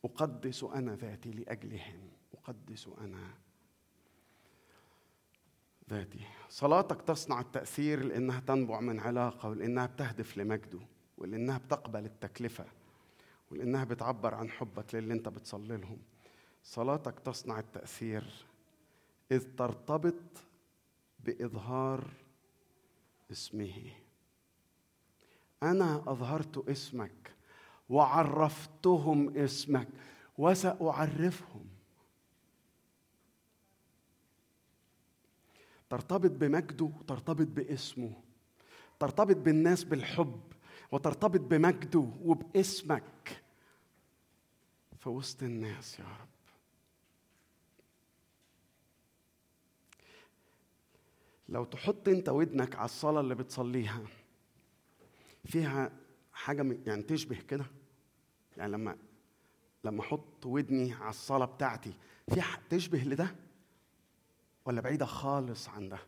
أقدس أنا ذاتي لأجلهم. أقدس أنا ذاتي. صلاتك تصنع التأثير لأنها تنبع من علاقة ولأنها بتهدف لمجده ولأنها بتقبل التكلفة ولأنها بتعبر عن حبك للي أنت بتصلي لهم. صلاتك تصنع التأثير إذ ترتبط بإظهار اسمه. أنا أظهرت اسمك وعرفتهم اسمك وسأعرفهم. ترتبط بمجده وترتبط باسمه. ترتبط بالناس بالحب وترتبط بمجده وباسمك. في وسط الناس يا رب. لو تحط انت ودنك على الصلاة اللي بتصليها فيها حاجة من- يعني تشبه كده؟ يعني لما لما أحط ودني على الصلاة بتاعتي في تشبه لده؟ ولا بعيدة خالص عن ده؟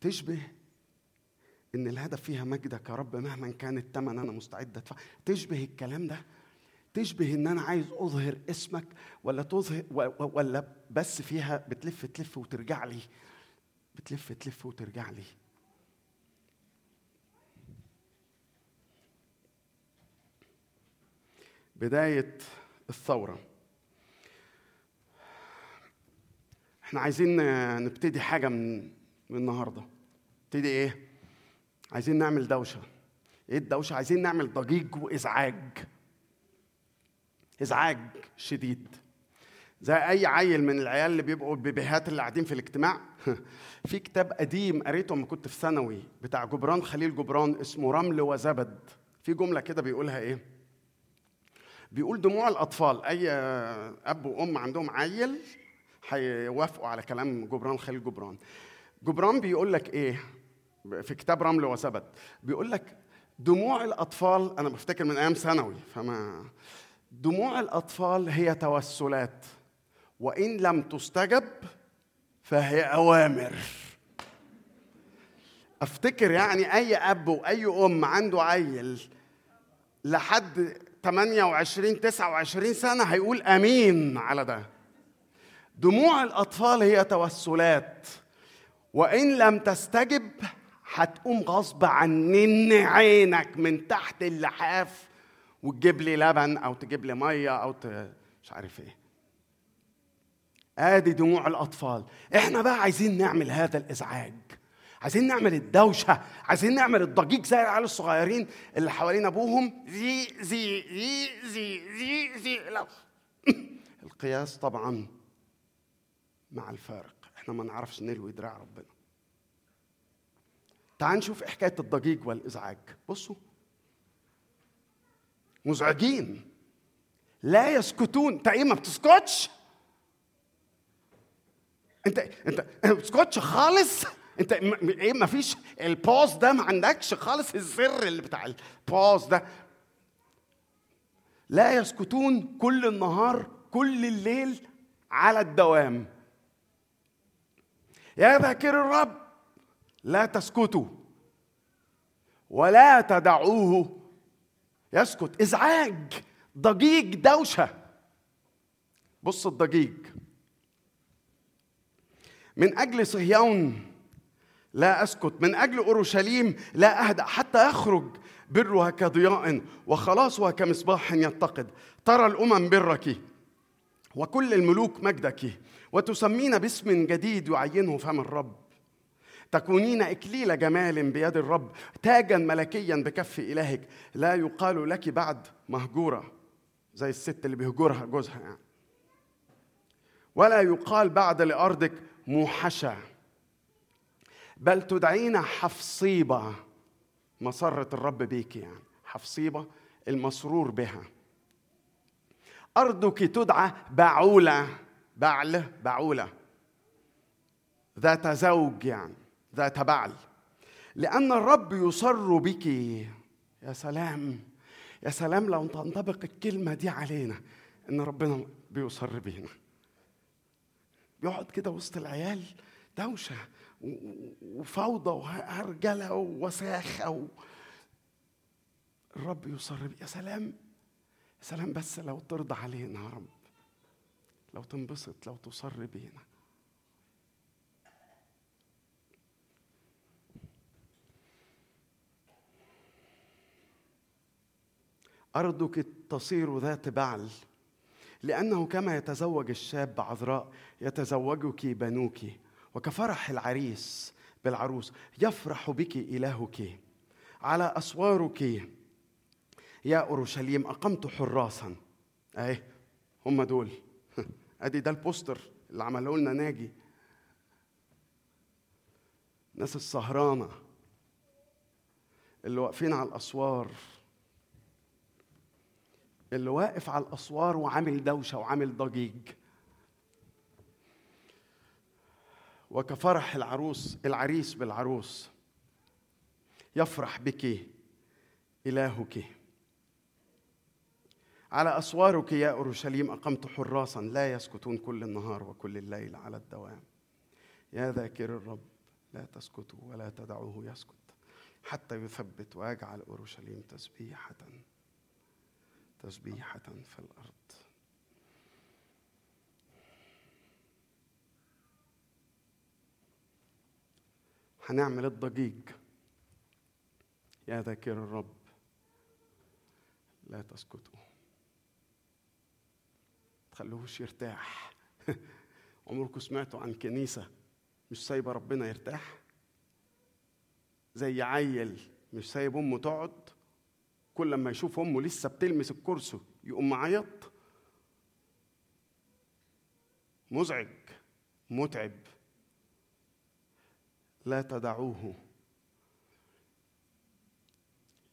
تشبه إن الهدف فيها مجدك يا رب مهما كان الثمن أنا مستعد ادفع تشبه الكلام ده؟ تشبه إن أنا عايز أظهر اسمك ولا تظهر ولا بس فيها بتلف تلف وترجع لي. بتلف تلف وترجع لي. بداية الثورة. إحنا عايزين نبتدي حاجة من من النهاردة. نبتدي إيه؟ عايزين نعمل دوشة. إيه الدوشة؟ عايزين نعمل ضجيج وإزعاج. إزعاج شديد. زي أي عيل من العيال اللي بيبقوا البيبيهات اللي قاعدين في الاجتماع. في كتاب قديم قريته لما كنت في ثانوي بتاع جبران خليل جبران اسمه رمل وزبد. في جملة كده بيقولها إيه؟ بيقول دموع الأطفال أي أب وأم عندهم عيل هيوافقوا على كلام جبران خليل جبران. جبران بيقول لك إيه؟ في كتاب رمل وثبت بيقول لك دموع الأطفال أنا بفتكر من أيام ثانوي فما دموع الأطفال هي توسلات وإن لم تستجب فهي أوامر. أفتكر يعني أي أب وأي أم عنده عيل لحد 28 29 سنة هيقول آمين على ده. دموع الأطفال هي توسلات وإن لم تستجب هتقوم غصب عنين عينك من تحت اللحاف وتجيب لي لبن أو تجيب لي مية أو ت... مش عارف إيه. آدي دموع الأطفال. إحنا بقى عايزين نعمل هذا الإزعاج. عايزين نعمل الدوشة. عايزين نعمل الضجيج زي العيال الصغيرين اللي حوالين أبوهم. زي زي زي زي زي زي. لا. القياس طبعا مع الفارق. إحنا ما نعرفش نلوي دراع ربنا. تعال نشوف حكاية الضجيج والإزعاج. بصوا. مزعجين. لا يسكتون. انت إيه ما بتسكتش؟ انت انت ما بتسكتش خالص؟ انت إيه ما فيش ال pause ده ما عندكش خالص؟ الزر اللي بتاع ال pause ده. لا يسكتون كل النهار كل الليل على الدوام. يا ذاكر الرب لا تسكتوا ولا تدعوه. يسكت. إزعاج. ضجيج دوشة. بص الضجيج. من أجل صهيون لا أسكت. من أجل أورشليم لا أهدأ حتى يخرج برها كضياء وخلاصها كمصباح يتقد ترى الأمم برك وكل الملوك مجدك وتسمين باسم جديد يعينه فم الرب. تكونين إكليل جمال بيد الرب تاجا ملكيا بكف إلهك لا يقال لك بعد مهجورة زي الست اللي بيهجرها جوزها يعني. ولا يقال بعد لأرضك موحشة بل تدعين حفصيبة مسرة الرب بيك يعني حفصيبة المسرور بها. أرضك تدعى بعولة بعل بعولة ذات زوج يعني. ذات بعل. لأن الرب يصر بك. يا سلام. يا سلام لو تنطبق الكلمة دي علينا. إن ربنا بيصر بينا. بيقعد كده وسط العيال دوشة وفوضى وهرجلة ووساخة و... الرب يصر بي. يا سلام. يا سلام بس لو ترضى علينا يا رب. لو تنبسط لو تصر بينا. أرضك تصير ذات بعل لأنه كما يتزوج الشاب عذراء يتزوجك بنوك وكفرح العريس بالعروس يفرح بك إلهك. على أسوارك يا أورشليم أقمت حراسا. أهي هم دول. أدي ده البوستر اللي عمله لنا ناجي. ناس السهرانة اللي واقفين على الأسوار. اللي واقف على الأسوار وعامل دوشة وعامل ضجيج. وكفرح العروس العريس بالعروس. يفرح بك إلهك. على أسوارك يا أورشليم أقمت حراسا لا يسكتون كل النهار وكل الليل على الدوام. يا ذاكر الرب لا تسكتوا ولا تدعوه يسكت حتى يثبت ويجعل أورشليم تسبيحة. تسبيحة في الأرض. هنعمل الضجيج. يا ذاكر الرب لا تسكتوا. تخلوهش يرتاح. عمركم سمعتوا عن كنيسة مش سايبة ربنا يرتاح؟ زي عيل مش سايب أمه تقعد؟ كل لما يشوف أمه لسه بتلمس الكرسي يقوم معيط. مزعج متعب. لا تدعوه.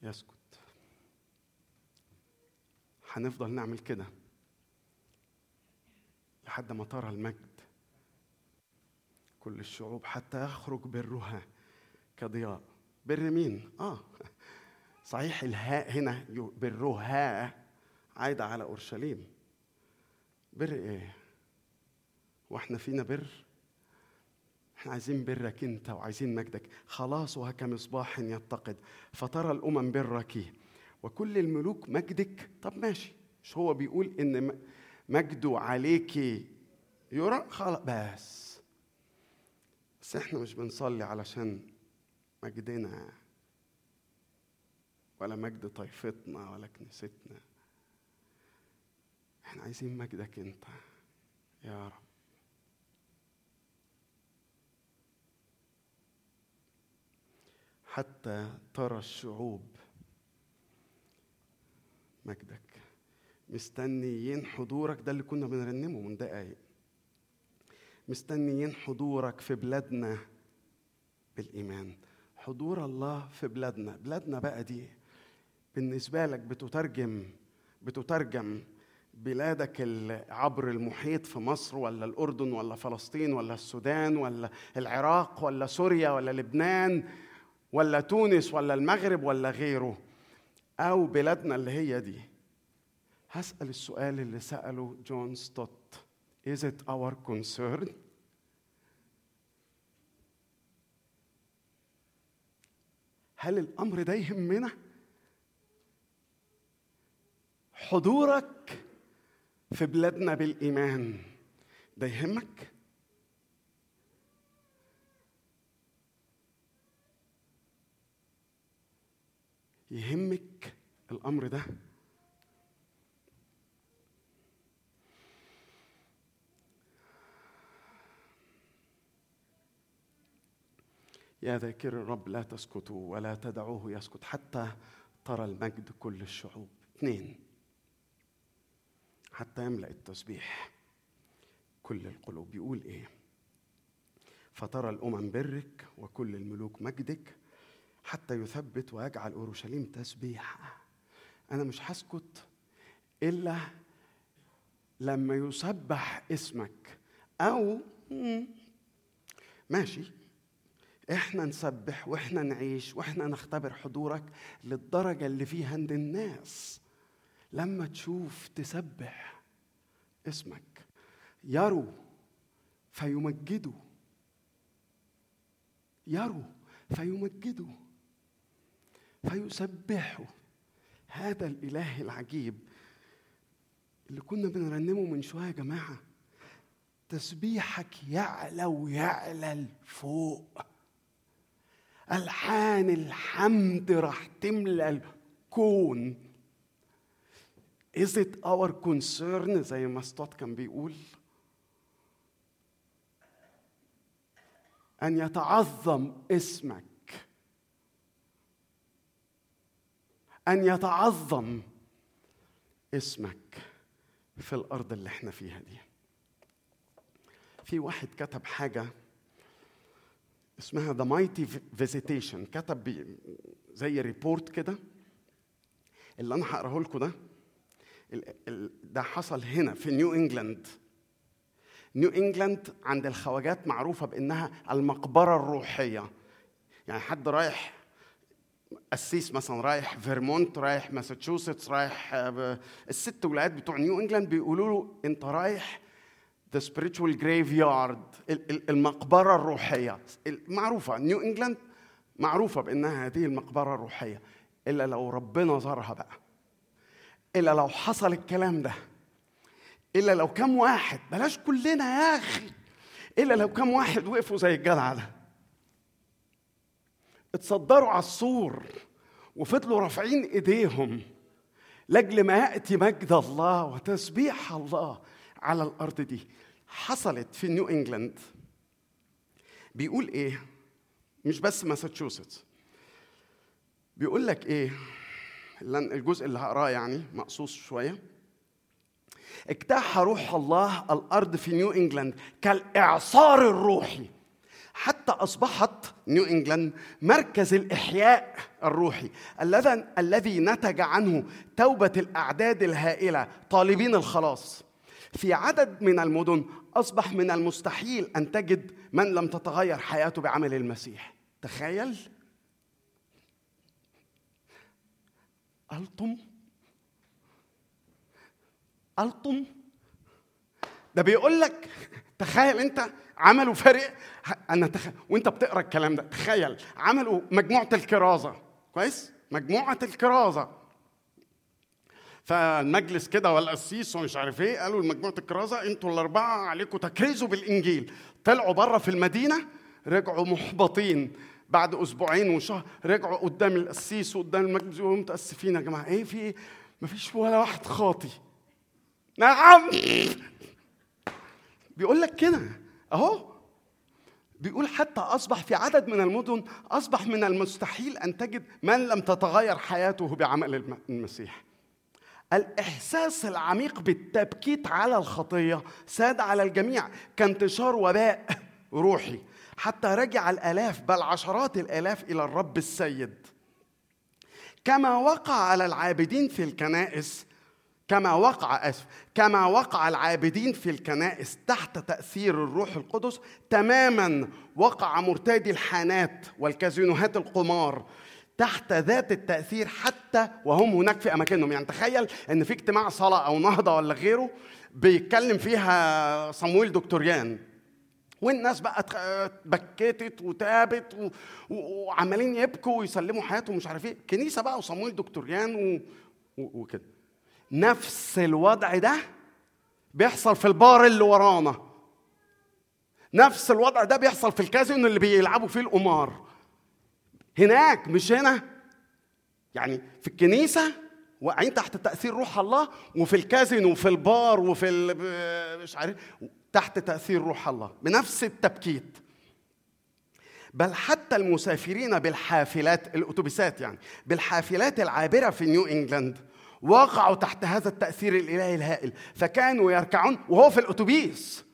يسكت. هنفضل نعمل كده لحد ما ترى المجد. كل الشعوب حتى يخرج برها كضياء. بر مين؟ آه. صحيح الهاء هنا بالرهاء عايدة على أورشليم. بر إيه؟ وإحنا فينا بر؟ إحنا عايزين برك أنت وعايزين مجدك. خلاص وكمصباح يتقد فترى الأمم برك. وكل الملوك مجدك. طب ماشي. مش هو بيقول إن مجده عليك يرى؟ خلاص بس. بس إحنا مش بنصلي علشان مجدنا. ولا مجد طائفتنا ولا كنيستنا. إحنا عايزين مجدك انت يا رب. حتى ترى الشعوب مجدك. مستنيين حضورك ده اللي كنا بنرنمه من دقايق. مستنيين حضورك في بلادنا بالإيمان. حضور الله في بلادنا. بلادنا بقى دي بالنسبة لك بتترجم بتترجم بلادك عبر المحيط في مصر ولا الأردن ولا فلسطين ولا السودان ولا العراق ولا سوريا ولا لبنان ولا تونس ولا المغرب ولا غيره أو بلادنا اللي هي دي هسأل السؤال اللي سأله جون ستوت Is it our concern? هل الأمر ده يهمنا؟ حضورك في بلادنا بالإيمان. ده يهمك؟ يهمك الأمر ده. يا ذاكر الرب لا تسكتوا ولا تدعوه يسكت حتى ترى المجد كل الشعوب. اثنين حتى يملأ التسبيح. كل القلوب بيقول إيه؟ فترى الأمم برك وكل الملوك مجدك حتى يثبت ويجعل أورشليم تسبيحه أنا مش هسكت إلا لما يسبح اسمك. أو ماشي. إحنا نسبح وإحنا نعيش وإحنا نختبر حضورك للدرجة اللي فيها عند الناس. لما تشوف تسبح اسمك يروا فيمجدوا يروا فيمجدوا فيسبحوا هذا الإله العجيب اللي كنا بنرنمه من شوية يا جماعة. تسبيحك يعلى ويعلى لفوق. ألحان الحمد راح تملى الكون. Is it our concern زي ما ستوت كان بيقول أن يتعظم اسمك ان يتعظم اسمك في الأرض اللي إحنا فيها دي. في واحد كتب حاجة اسمها the mighty visitation كتب زي report كده. اللي أنا هقراه لكم ده ده حصل هنا في نيو انجلاند نيو انجلاند عند الخواجات معروفة بإنها المقبرة الروحية. يعني حد رايح قسيس مثلا رايح فيرمونت رايح ماساتشوستس رايح آه، الست ولايات بتوع نيو انجلاند بيقولوا له أنت رايح the spiritual graveyard المقبرة الروحية. معروفة نيو انجلاند معروفة بإنها هذه المقبرة الروحية إلا لو ربنا زارها بقى. إلا لو حصل الكلام ده. إلا لو كم واحد بلاش كلنا يا أخي. إلا لو كم واحد وقفوا زي الجدع ده. اتصدروا على السور وفضلوا رافعين إيديهم لأجل ما يأتي مجد الله وتسبيح الله على الأرض دي. حصلت في نيو انجلاند بيقول إيه؟ مش بس ماساتشوستس بيقول لك إيه الجزء اللي هقراه يعني مقصوص شوية. اجتاح روح الله الأرض في نيو إنجلاند كالإعصار الروحي. حتى أصبحت نيو إنجلاند مركز الإحياء الروحي. الذي الذي نتج عنه توبة الأعداد الهائلة طالبين الخلاص. في عدد من المدن أصبح من المستحيل أن تجد من لم تتغير حياته بعمل المسيح. تخيل؟ ألطم؟ ألطم؟ ده بيقول لك تخيل أنت عملوا فرق أنا تخيل وأنت بتقرأ الكلام ده تخيل عملوا مجموعة الكرازة. كويس؟ مجموعة الكرازة. فالمجلس كده والقسيس ومش عارف إيه قالوا لمجموعة الكرازة أنتوا الأربعة عليكم تكرزوا بالإنجيل. طلعوا بره في المدينة رجعوا محبطين. بعد أسبوعين وشهر رجعوا قدام القسيس وقدام المجلس يقولوا متأسفين يا جماعة. إيه في إيه؟ مفيش ولا واحد خاطي. نعم. بيقول لك كده. أهو. بيقول حتى أصبح في عدد من المدن أصبح من المستحيل أن تجد من لم تتغير حياته بعمل المسيح. الإحساس العميق بالتبكيت على الخطية ساد على الجميع كانتشار وباء روحي. حتى رجع الألاف بل عشرات الألاف إلى الرب السيد. كما وقع على العابدين في الكنائس كما وقع آسف كما وقع العابدين في الكنائس تحت تأثير الروح القدس تماما وقع مرتادي الحانات والكازينوهات القمار تحت ذات التأثير حتى وهم هناك في أماكنهم. يعني تخيل إن في اجتماع صلاة أو نهضة ولا غيره بيتكلم فيها صمويل دكتوريان. والناس بقى بكتت وتابت وعمالين يبكوا ويسلموا حياتهم مش عارف إيه. كنيسة بقى وصمويل دكتوريان. وكده. نفس الوضع ده بيحصل في البار اللي ورانا. نفس الوضع ده بيحصل في الكازينو اللي بيلعبوا فيه القمار. هناك مش هنا. يعني في الكنيسة واقعين تحت تأثير روح الله وفي الكازينو وفي البار وفي مش عارف. تحت تأثير روح الله بنفس التبكيت. بل حتى المسافرين بالحافلات الأتوبيسات يعني بالحافلات العابرة في نيو إنجلاند وقعوا تحت هذا التأثير الإلهي الهائل. فكانوا يركعون وهو في الأتوبيس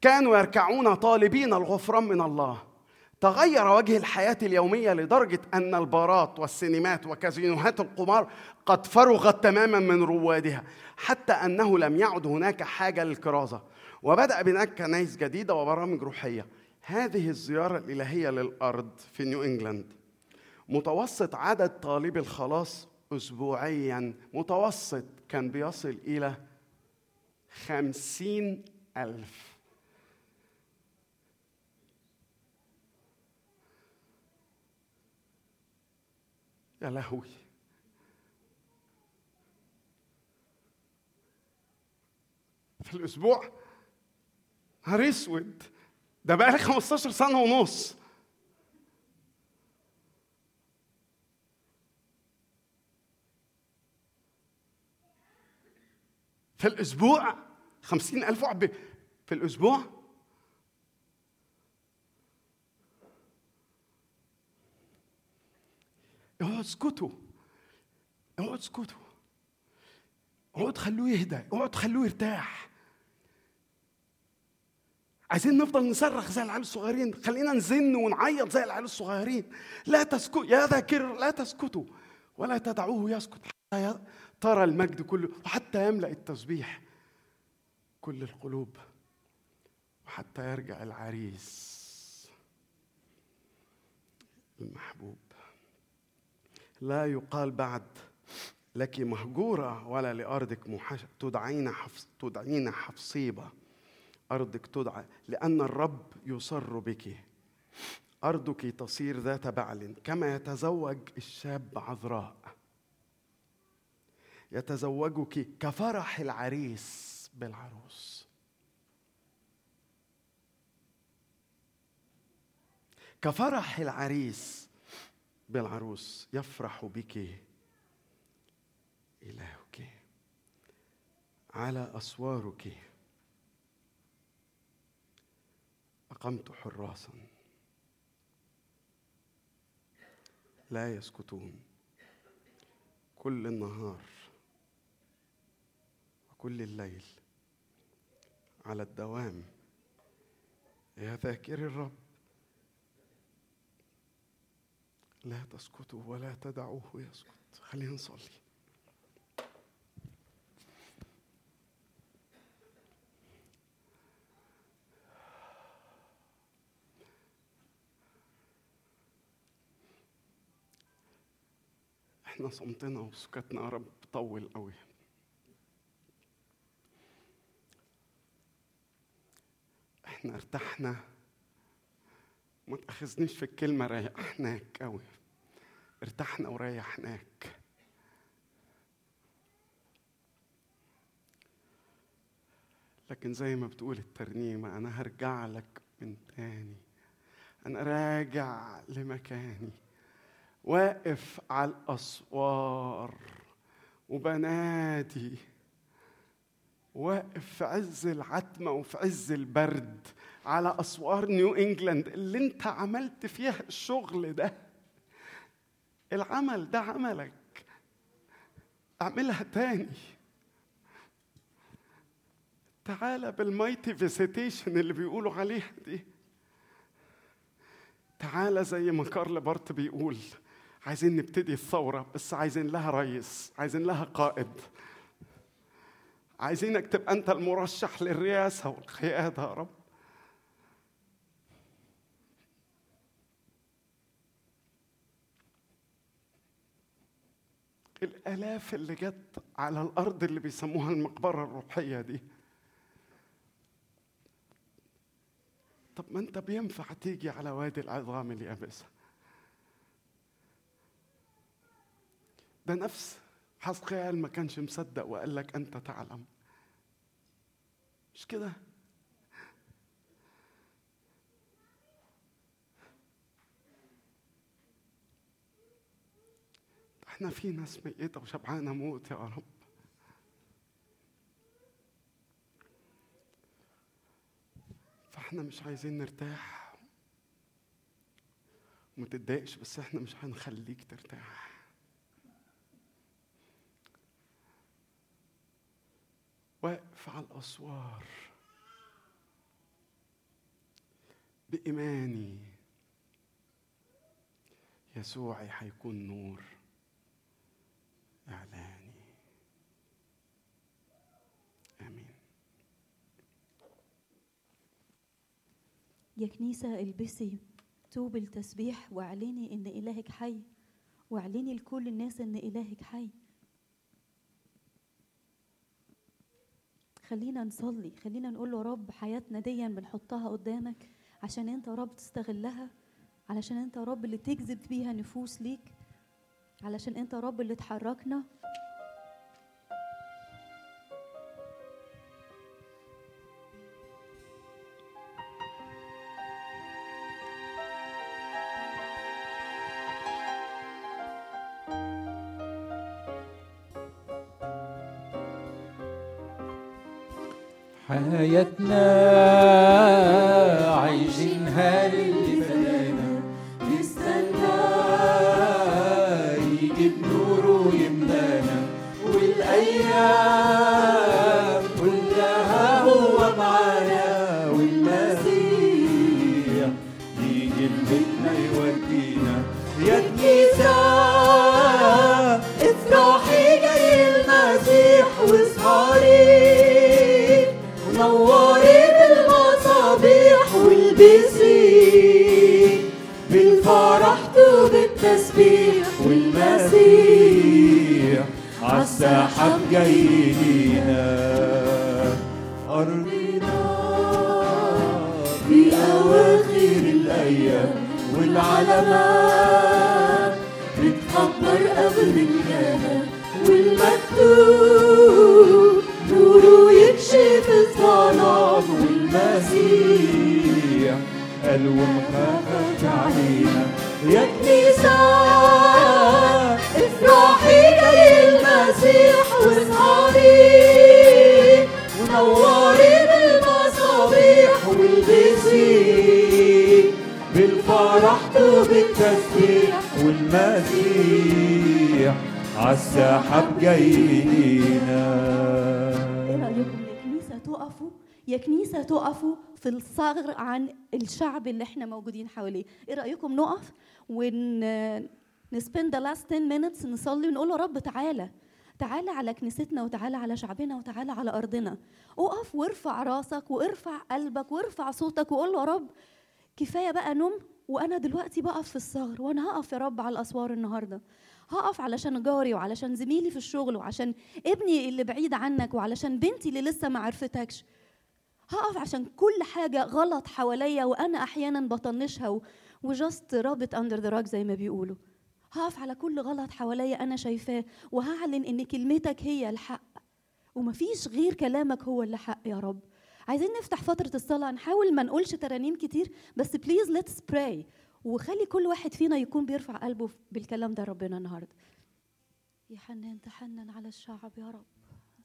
كانوا يركعون طالبين الغفران من الله. تغير وجه الحياة اليومية لدرجة أن البارات والسينمات وكازينوهات القمار قد فرغت تماما من روادها حتى أنه لم يعد هناك حاجة للكرازة. وبدأ بناء كنائس جديدة وبرامج روحية. هذه الزيارة الإلهية للأرض في نيو إنجلاند. متوسط عدد طالبي الخلاص أسبوعيا. متوسط كان بيصل إلى خمسين ألف. يا لهوي. في الأسبوع؟ نهار أسود. ده بقى لي 15 سنة ونص. في الأسبوع خمسين ألف في الأسبوع. اقعدوا اسكتوا. اقعدوا اسكتوا. اقعدوا خلوه يهدى. اقعدوا خلوه يرتاح. عايزين نفضل نصرخ زي العيال الصغيرين. خلينا نزن ونعيط زي العيال الصغيرين. لا تسكتوا يا ذاكر لا تسكتوا ولا تدعوه يسكت. حتى ترى المجد كله وحتى يملأ التسبيح كل القلوب وحتى يرجع العريس المحبوب. لا يقال بعد لك مهجورة ولا لأرضك محشة تدعين حفص تدعين حفصيبة. أرضك تدعى لأن الرب يصر بك. أرضك تصير ذات بعل كما يتزوج الشاب عذراء. يتزوجك كفرح العريس بالعروس. كفرح العريس بالعروس يفرح بك. إلهك. على أسوارك. أقمت حراسا. لا يسكتون. كل النهار وكل الليل على الدوام. يا ذاكر الرب. لا تسكتوا ولا تدعوه يسكت. خلينا نصلي. إحنا صمتنا وسكتنا يا رب طول قوي. إحنا ارتحنا. ما تأخذنيش في الكلمة ريحناك قوي. ارتحنا وريحناك. لكن زي ما بتقول الترنيمة أنا هرجع لك من تاني. أنا راجع لمكاني. واقف على الأسوار وبنادي واقف في عز العتمة وفي عز البرد على أسوار نيو إنجلاند اللي أنت عملت فيها الشغل ده العمل ده عملك. اعملها تاني. تعالى بال mighty visitation اللي بيقولوا عليها دي. تعالى زي ما كارل بارت بيقول. عايزين نبتدي الثورة بس عايزين لها رئيس عايزين لها قائد. عايزينك تبقى أنت المرشح للرئاسة والقيادة يا رب. الآلاف اللي جت على الأرض اللي بيسموها المقبرة الروحية دي. طب ما أنت بينفع تيجي على وادي العظام اليابسة. ده نفس حسقيال ما كانش مصدق وقال لك أنت تعلم. مش كده؟ إحنا في ناس ميتة وشبعانة موت يا رب. فإحنا مش عايزين نرتاح. وما تتضايقش بس إحنا مش هنخليك ترتاح. واقف على الأسوار. بإيماني يسوعي هيكون نور إعلاني. آمين. يا كنيسة البسي توب التسبيح واعلني إن إلهك حي واعلني لكل الناس إن إلهك حي. خلينا نصلي خلينا نقول له رب حياتنا دي بنحطها قدامك عشان انت رب تستغلها علشان انت رب اللي تجذب بيها نفوس ليك علشان انت رب اللي تحركنا. حياتنا والمسيح عالسحاب جاي لينا أرضنا في أواخر الأيام والعلامات بتخبر قبل الجنة والمكتوب نوره يكشف الظلام والمسيح. قال ومخافك علينا يا كنيسة. افرحي جاي المسيح واسهري ونوري بالمصابيح والبسي بالفرح وبالتسبيح والمسيح عالسحاب جاي إيه رايكم يا كنيسة تقفوا يا كنيسة تقفوا في الصغر عن الشعب اللي إحنا موجودين حواليه. إيه رأيكم نقف ون spend the last 10 minutes نصلي ونقول له رب تعالى. تعالى على كنيستنا وتعالى على شعبنا وتعالى على أرضنا. اقف وارفع راسك وارفع قلبك وارفع صوتك وقول له يا رب كفاية بقى نوم وأنا دلوقتي بقف في الثغر وأنا هقف يا رب على الأسوار النهارده. هقف علشان جاري وعلشان زميلي في الشغل وعشان ابني اللي بعيد عنك وعلشان بنتي اللي لسه ما عرفتكش. هقف عشان كل حاجة غلط حواليا وأنا أحيانا بطنشها و just rub it under the زي ما بيقولوا. هقف على كل غلط حواليا أنا شايفاه وهعلن إن كلمتك هي الحق. ومفيش غير كلامك هو اللي حق يا رب. عايزين نفتح فترة الصلاة نحاول ما نقولش ترانيم كتير بس please let's pray وخلي كل واحد فينا يكون بيرفع قلبه بالكلام ده ربنا النهارده. يا حنان تحنن على الشعب يا رب.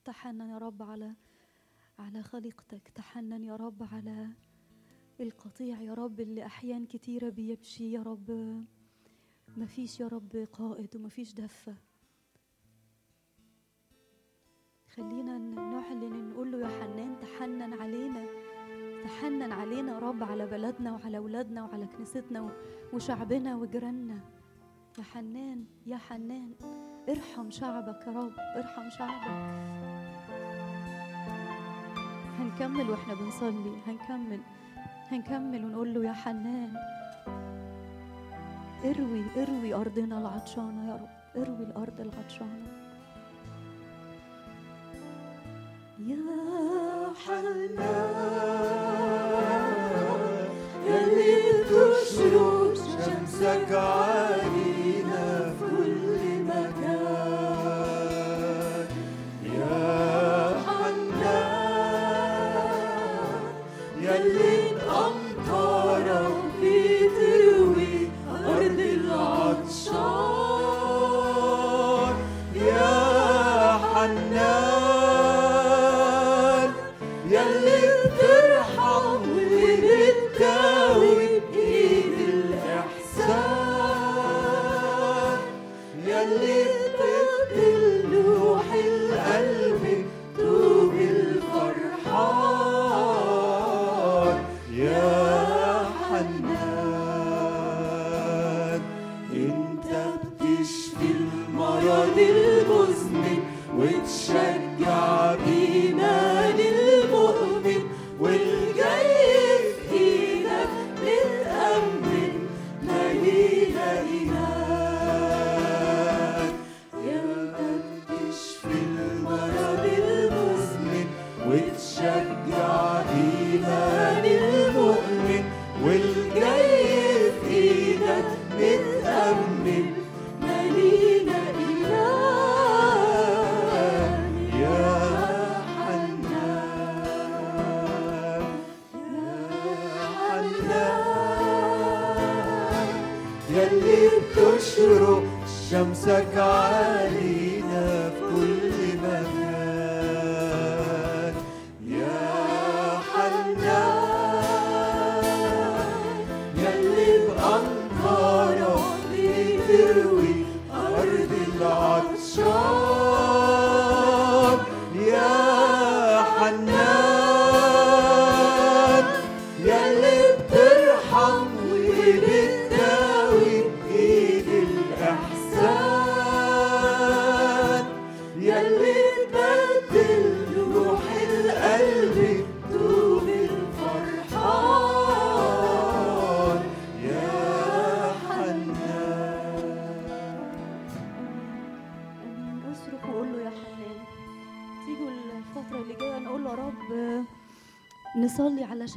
تحنن يا رب على على خليقتك. تحنن يا رب على القطيع يا رب اللي أحيان كتيرة بيمشي يا رب. مفيش يا رب قائد ومفيش دفة. خلينا نعلن نقول له يا حنان تحنن علينا تحنن علينا يا رب على بلدنا وعلى أولادنا وعلى كنيستنا وشعبنا وجيراننا. يا حنان يا حنان ارحم شعبك يا رب ارحم شعبك. هنكمل وإحنا بنصلي هنكمل هنكمل ونقول له يا حنان اروي اروي أرضنا العطشانة يا رب. اروي الأرض العطشانة. يا حنان يلي بتشرق شمسك علينا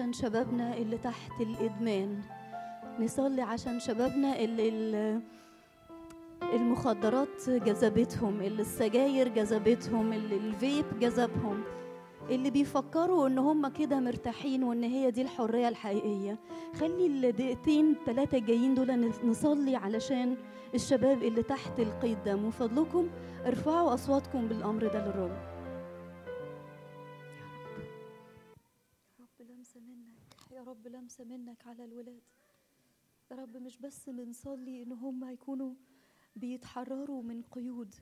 علشان شبابنا اللي تحت الإدمان. نصلي عشان شبابنا اللي ال- المخدرات جذبتهم اللي السجاير جذبتهم اللي الفيب جذبهم اللي بيفكروا إن هم كده مرتاحين وإن هي دي الحرية الحقيقية. خلي الدقيقتين ثلاثة الجايين دول نصلي علشان الشباب اللي تحت القيد ده. من فضلكم ارفعوا أصواتكم بالأمر ده للرب. رب لمسه منك على الولاد. يا رب مش بس بنصلي إن هم يكونوا بيتحرروا من قيود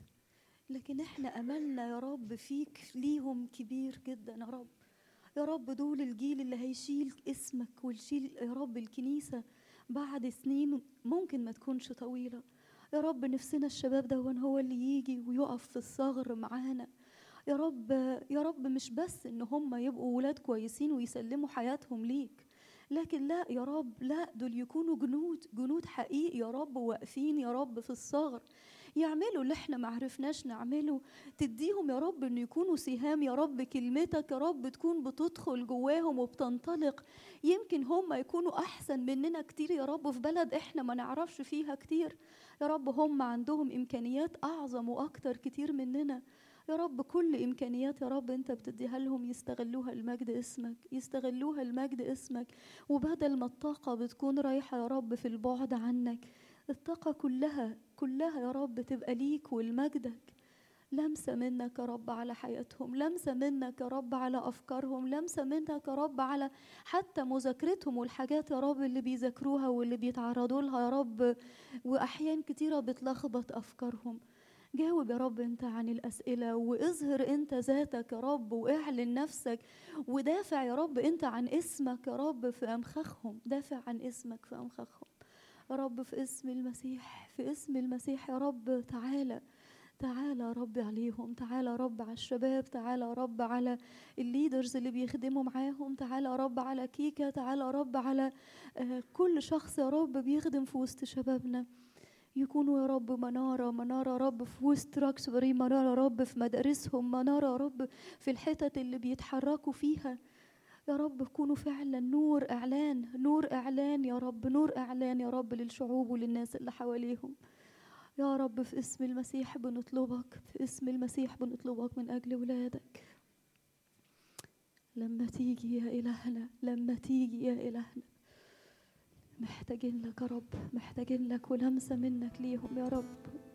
لكن إحنا أملنا يا رب فيك ليهم كبير جدا يا رب. يا رب دول الجيل اللي هيشيل اسمك ويشيل يا رب الكنيسة بعد سنين ممكن ما تكونش طويلة. يا رب نفسنا الشباب ده هو اللي يجي ويقف في الثغر معانا. يا رب يا رب مش بس إن هم يبقوا ولاد كويسين ويسلموا حياتهم ليك. لكن لا يا رب لا دول يكونوا جنود جنود حقيقي يا رب واقفين يا رب في الثغر يعملوا اللي إحنا ما عرفناش نعمله. تديهم يا رب إن يكونوا سهام يا رب كلمتك يا رب تكون بتدخل جواهم وبتنطلق. يمكن هم يكونوا أحسن مننا كتير يا رب في بلد إحنا ما نعرفش فيها كتير. يا رب هم عندهم إمكانيات أعظم وأكتر كتير مننا. يا رب كل إمكانيات يا رب أنت بتديها لهم يستغلوها المجد اسمك؟ يستغلوها المجد اسمك. وبدل ما الطاقة بتكون رايحة يا رب في البعد عنك الطاقة كلها كلها يا رب تبقى ليك ولمجدك. لمسة منك يا رب على حياتهم لمسة منك يا رب على أفكارهم لمسة منك يا رب على حتى مذاكرتهم والحاجات يا رب اللي بيذاكروها واللي بيتعرضوا لها يا رب. وأحيان كتيرة بتلخبط أفكارهم. جاوب يا رب انت عن الأسئلة واظهر انت ذاتك يا رب واعلن نفسك ودافع يا رب انت عن اسمك يا رب في أمخاخهم دافع عن اسمك في أمخاخهم يا رب في اسم المسيح في اسم المسيح يا رب تعالى تعالى يا رب عليهم تعالى يا رب على الشباب تعالى يا رب على الليدرز اللي بيخدموا معاهم تعالى يا رب على كيكا تعالى يا رب على آه، كل شخص يا رب بيخدم في وسط شبابنا يكونوا يا رب منارة منارة رب في وسط راكسبري منارة رب في مدارسهم منارة رب في الحتت اللي بيتحركوا فيها. يا رب كونوا فعلا نور إعلان نور إعلان يا رب نور إعلان يا رب للشعوب وللناس اللي حواليهم. يا رب في اسم المسيح بنطلبك في اسم المسيح بنطلبك من أجل ولادك. لما تيجي يا إلهنا لما تيجي يا إلهنا. محتاجين لك يا رب محتاجين لك ولمسة منك ليهم يا رب.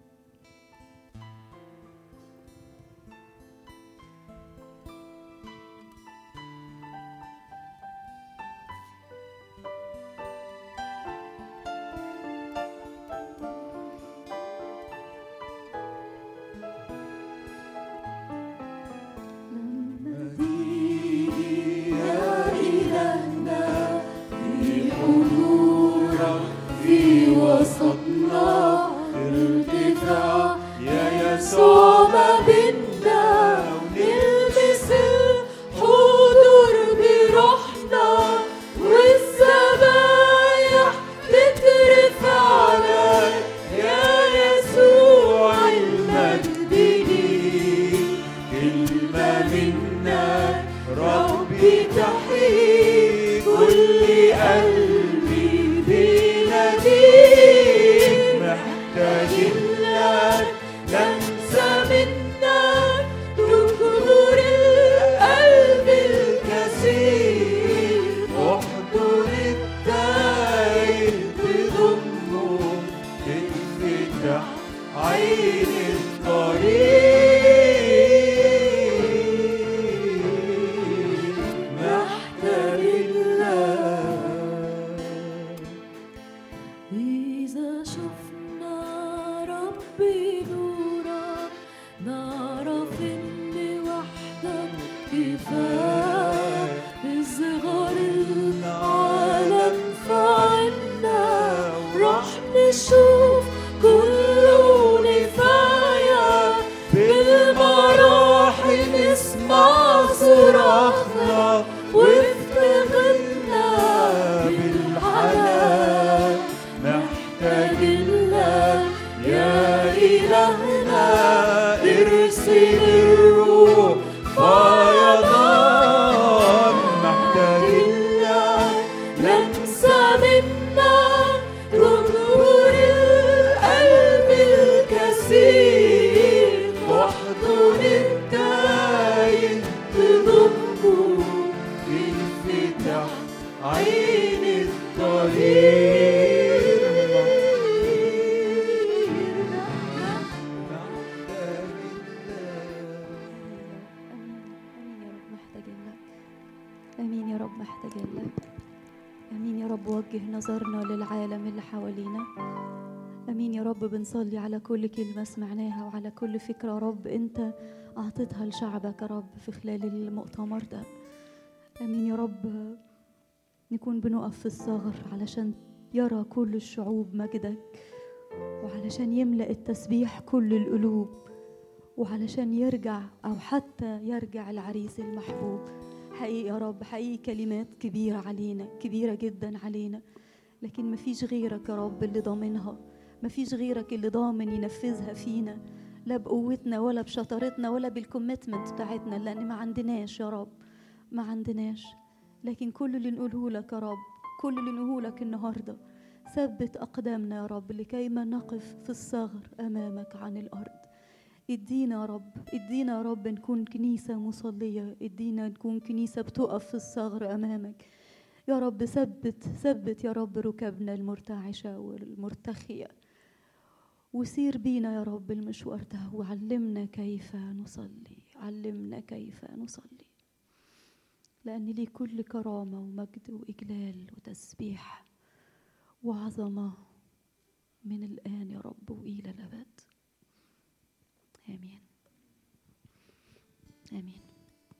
بنصلي على كل كلمة سمعناها وعلى كل فكرة. يا رب أنت أعطيتها لشعبك يا رب في خلال المؤتمر ده. آمين يا رب. نكون بنقف في الثغر علشان يرى كل الشعوب مجدك وعلشان يملأ التسبيح كل القلوب وعلشان يرجع أو حتى يرجع العريس المحبوب. حقيقي يا رب حقيقي كلمات كبيرة علينا كبيرة جدا علينا لكن مفيش غيرك يا رب اللي ضامنها. مفيش غيرك اللي ضامن ينفذها فينا لا بقوتنا ولا بشطارتنا ولا بالكوميتمنت بتاعتنا لأن ما عندناش يا رب ما عندناش. لكن كل اللي نقوله لك يا رب كل اللي نقوله لك النهارده ثبت أقدامنا يا رب لكيما نقف في الصغر أمامك عن الأرض. ادينا يا رب ادينا يا رب نكون كنيسة مصلية ادينا نكون كنيسة بتقف في الصغر أمامك. يا رب ثبت ثبت يا رب ركبنا المرتعشة والمرتخية. وسير بينا يا رب المشوار ده وعلمنا كيف نصلي علمنا كيف نصلي. لأن ليه كل كرامة ومجد وإجلال وتسبيح وعظمة من الآن يا رب وإلى الأبد. آمين. آمين.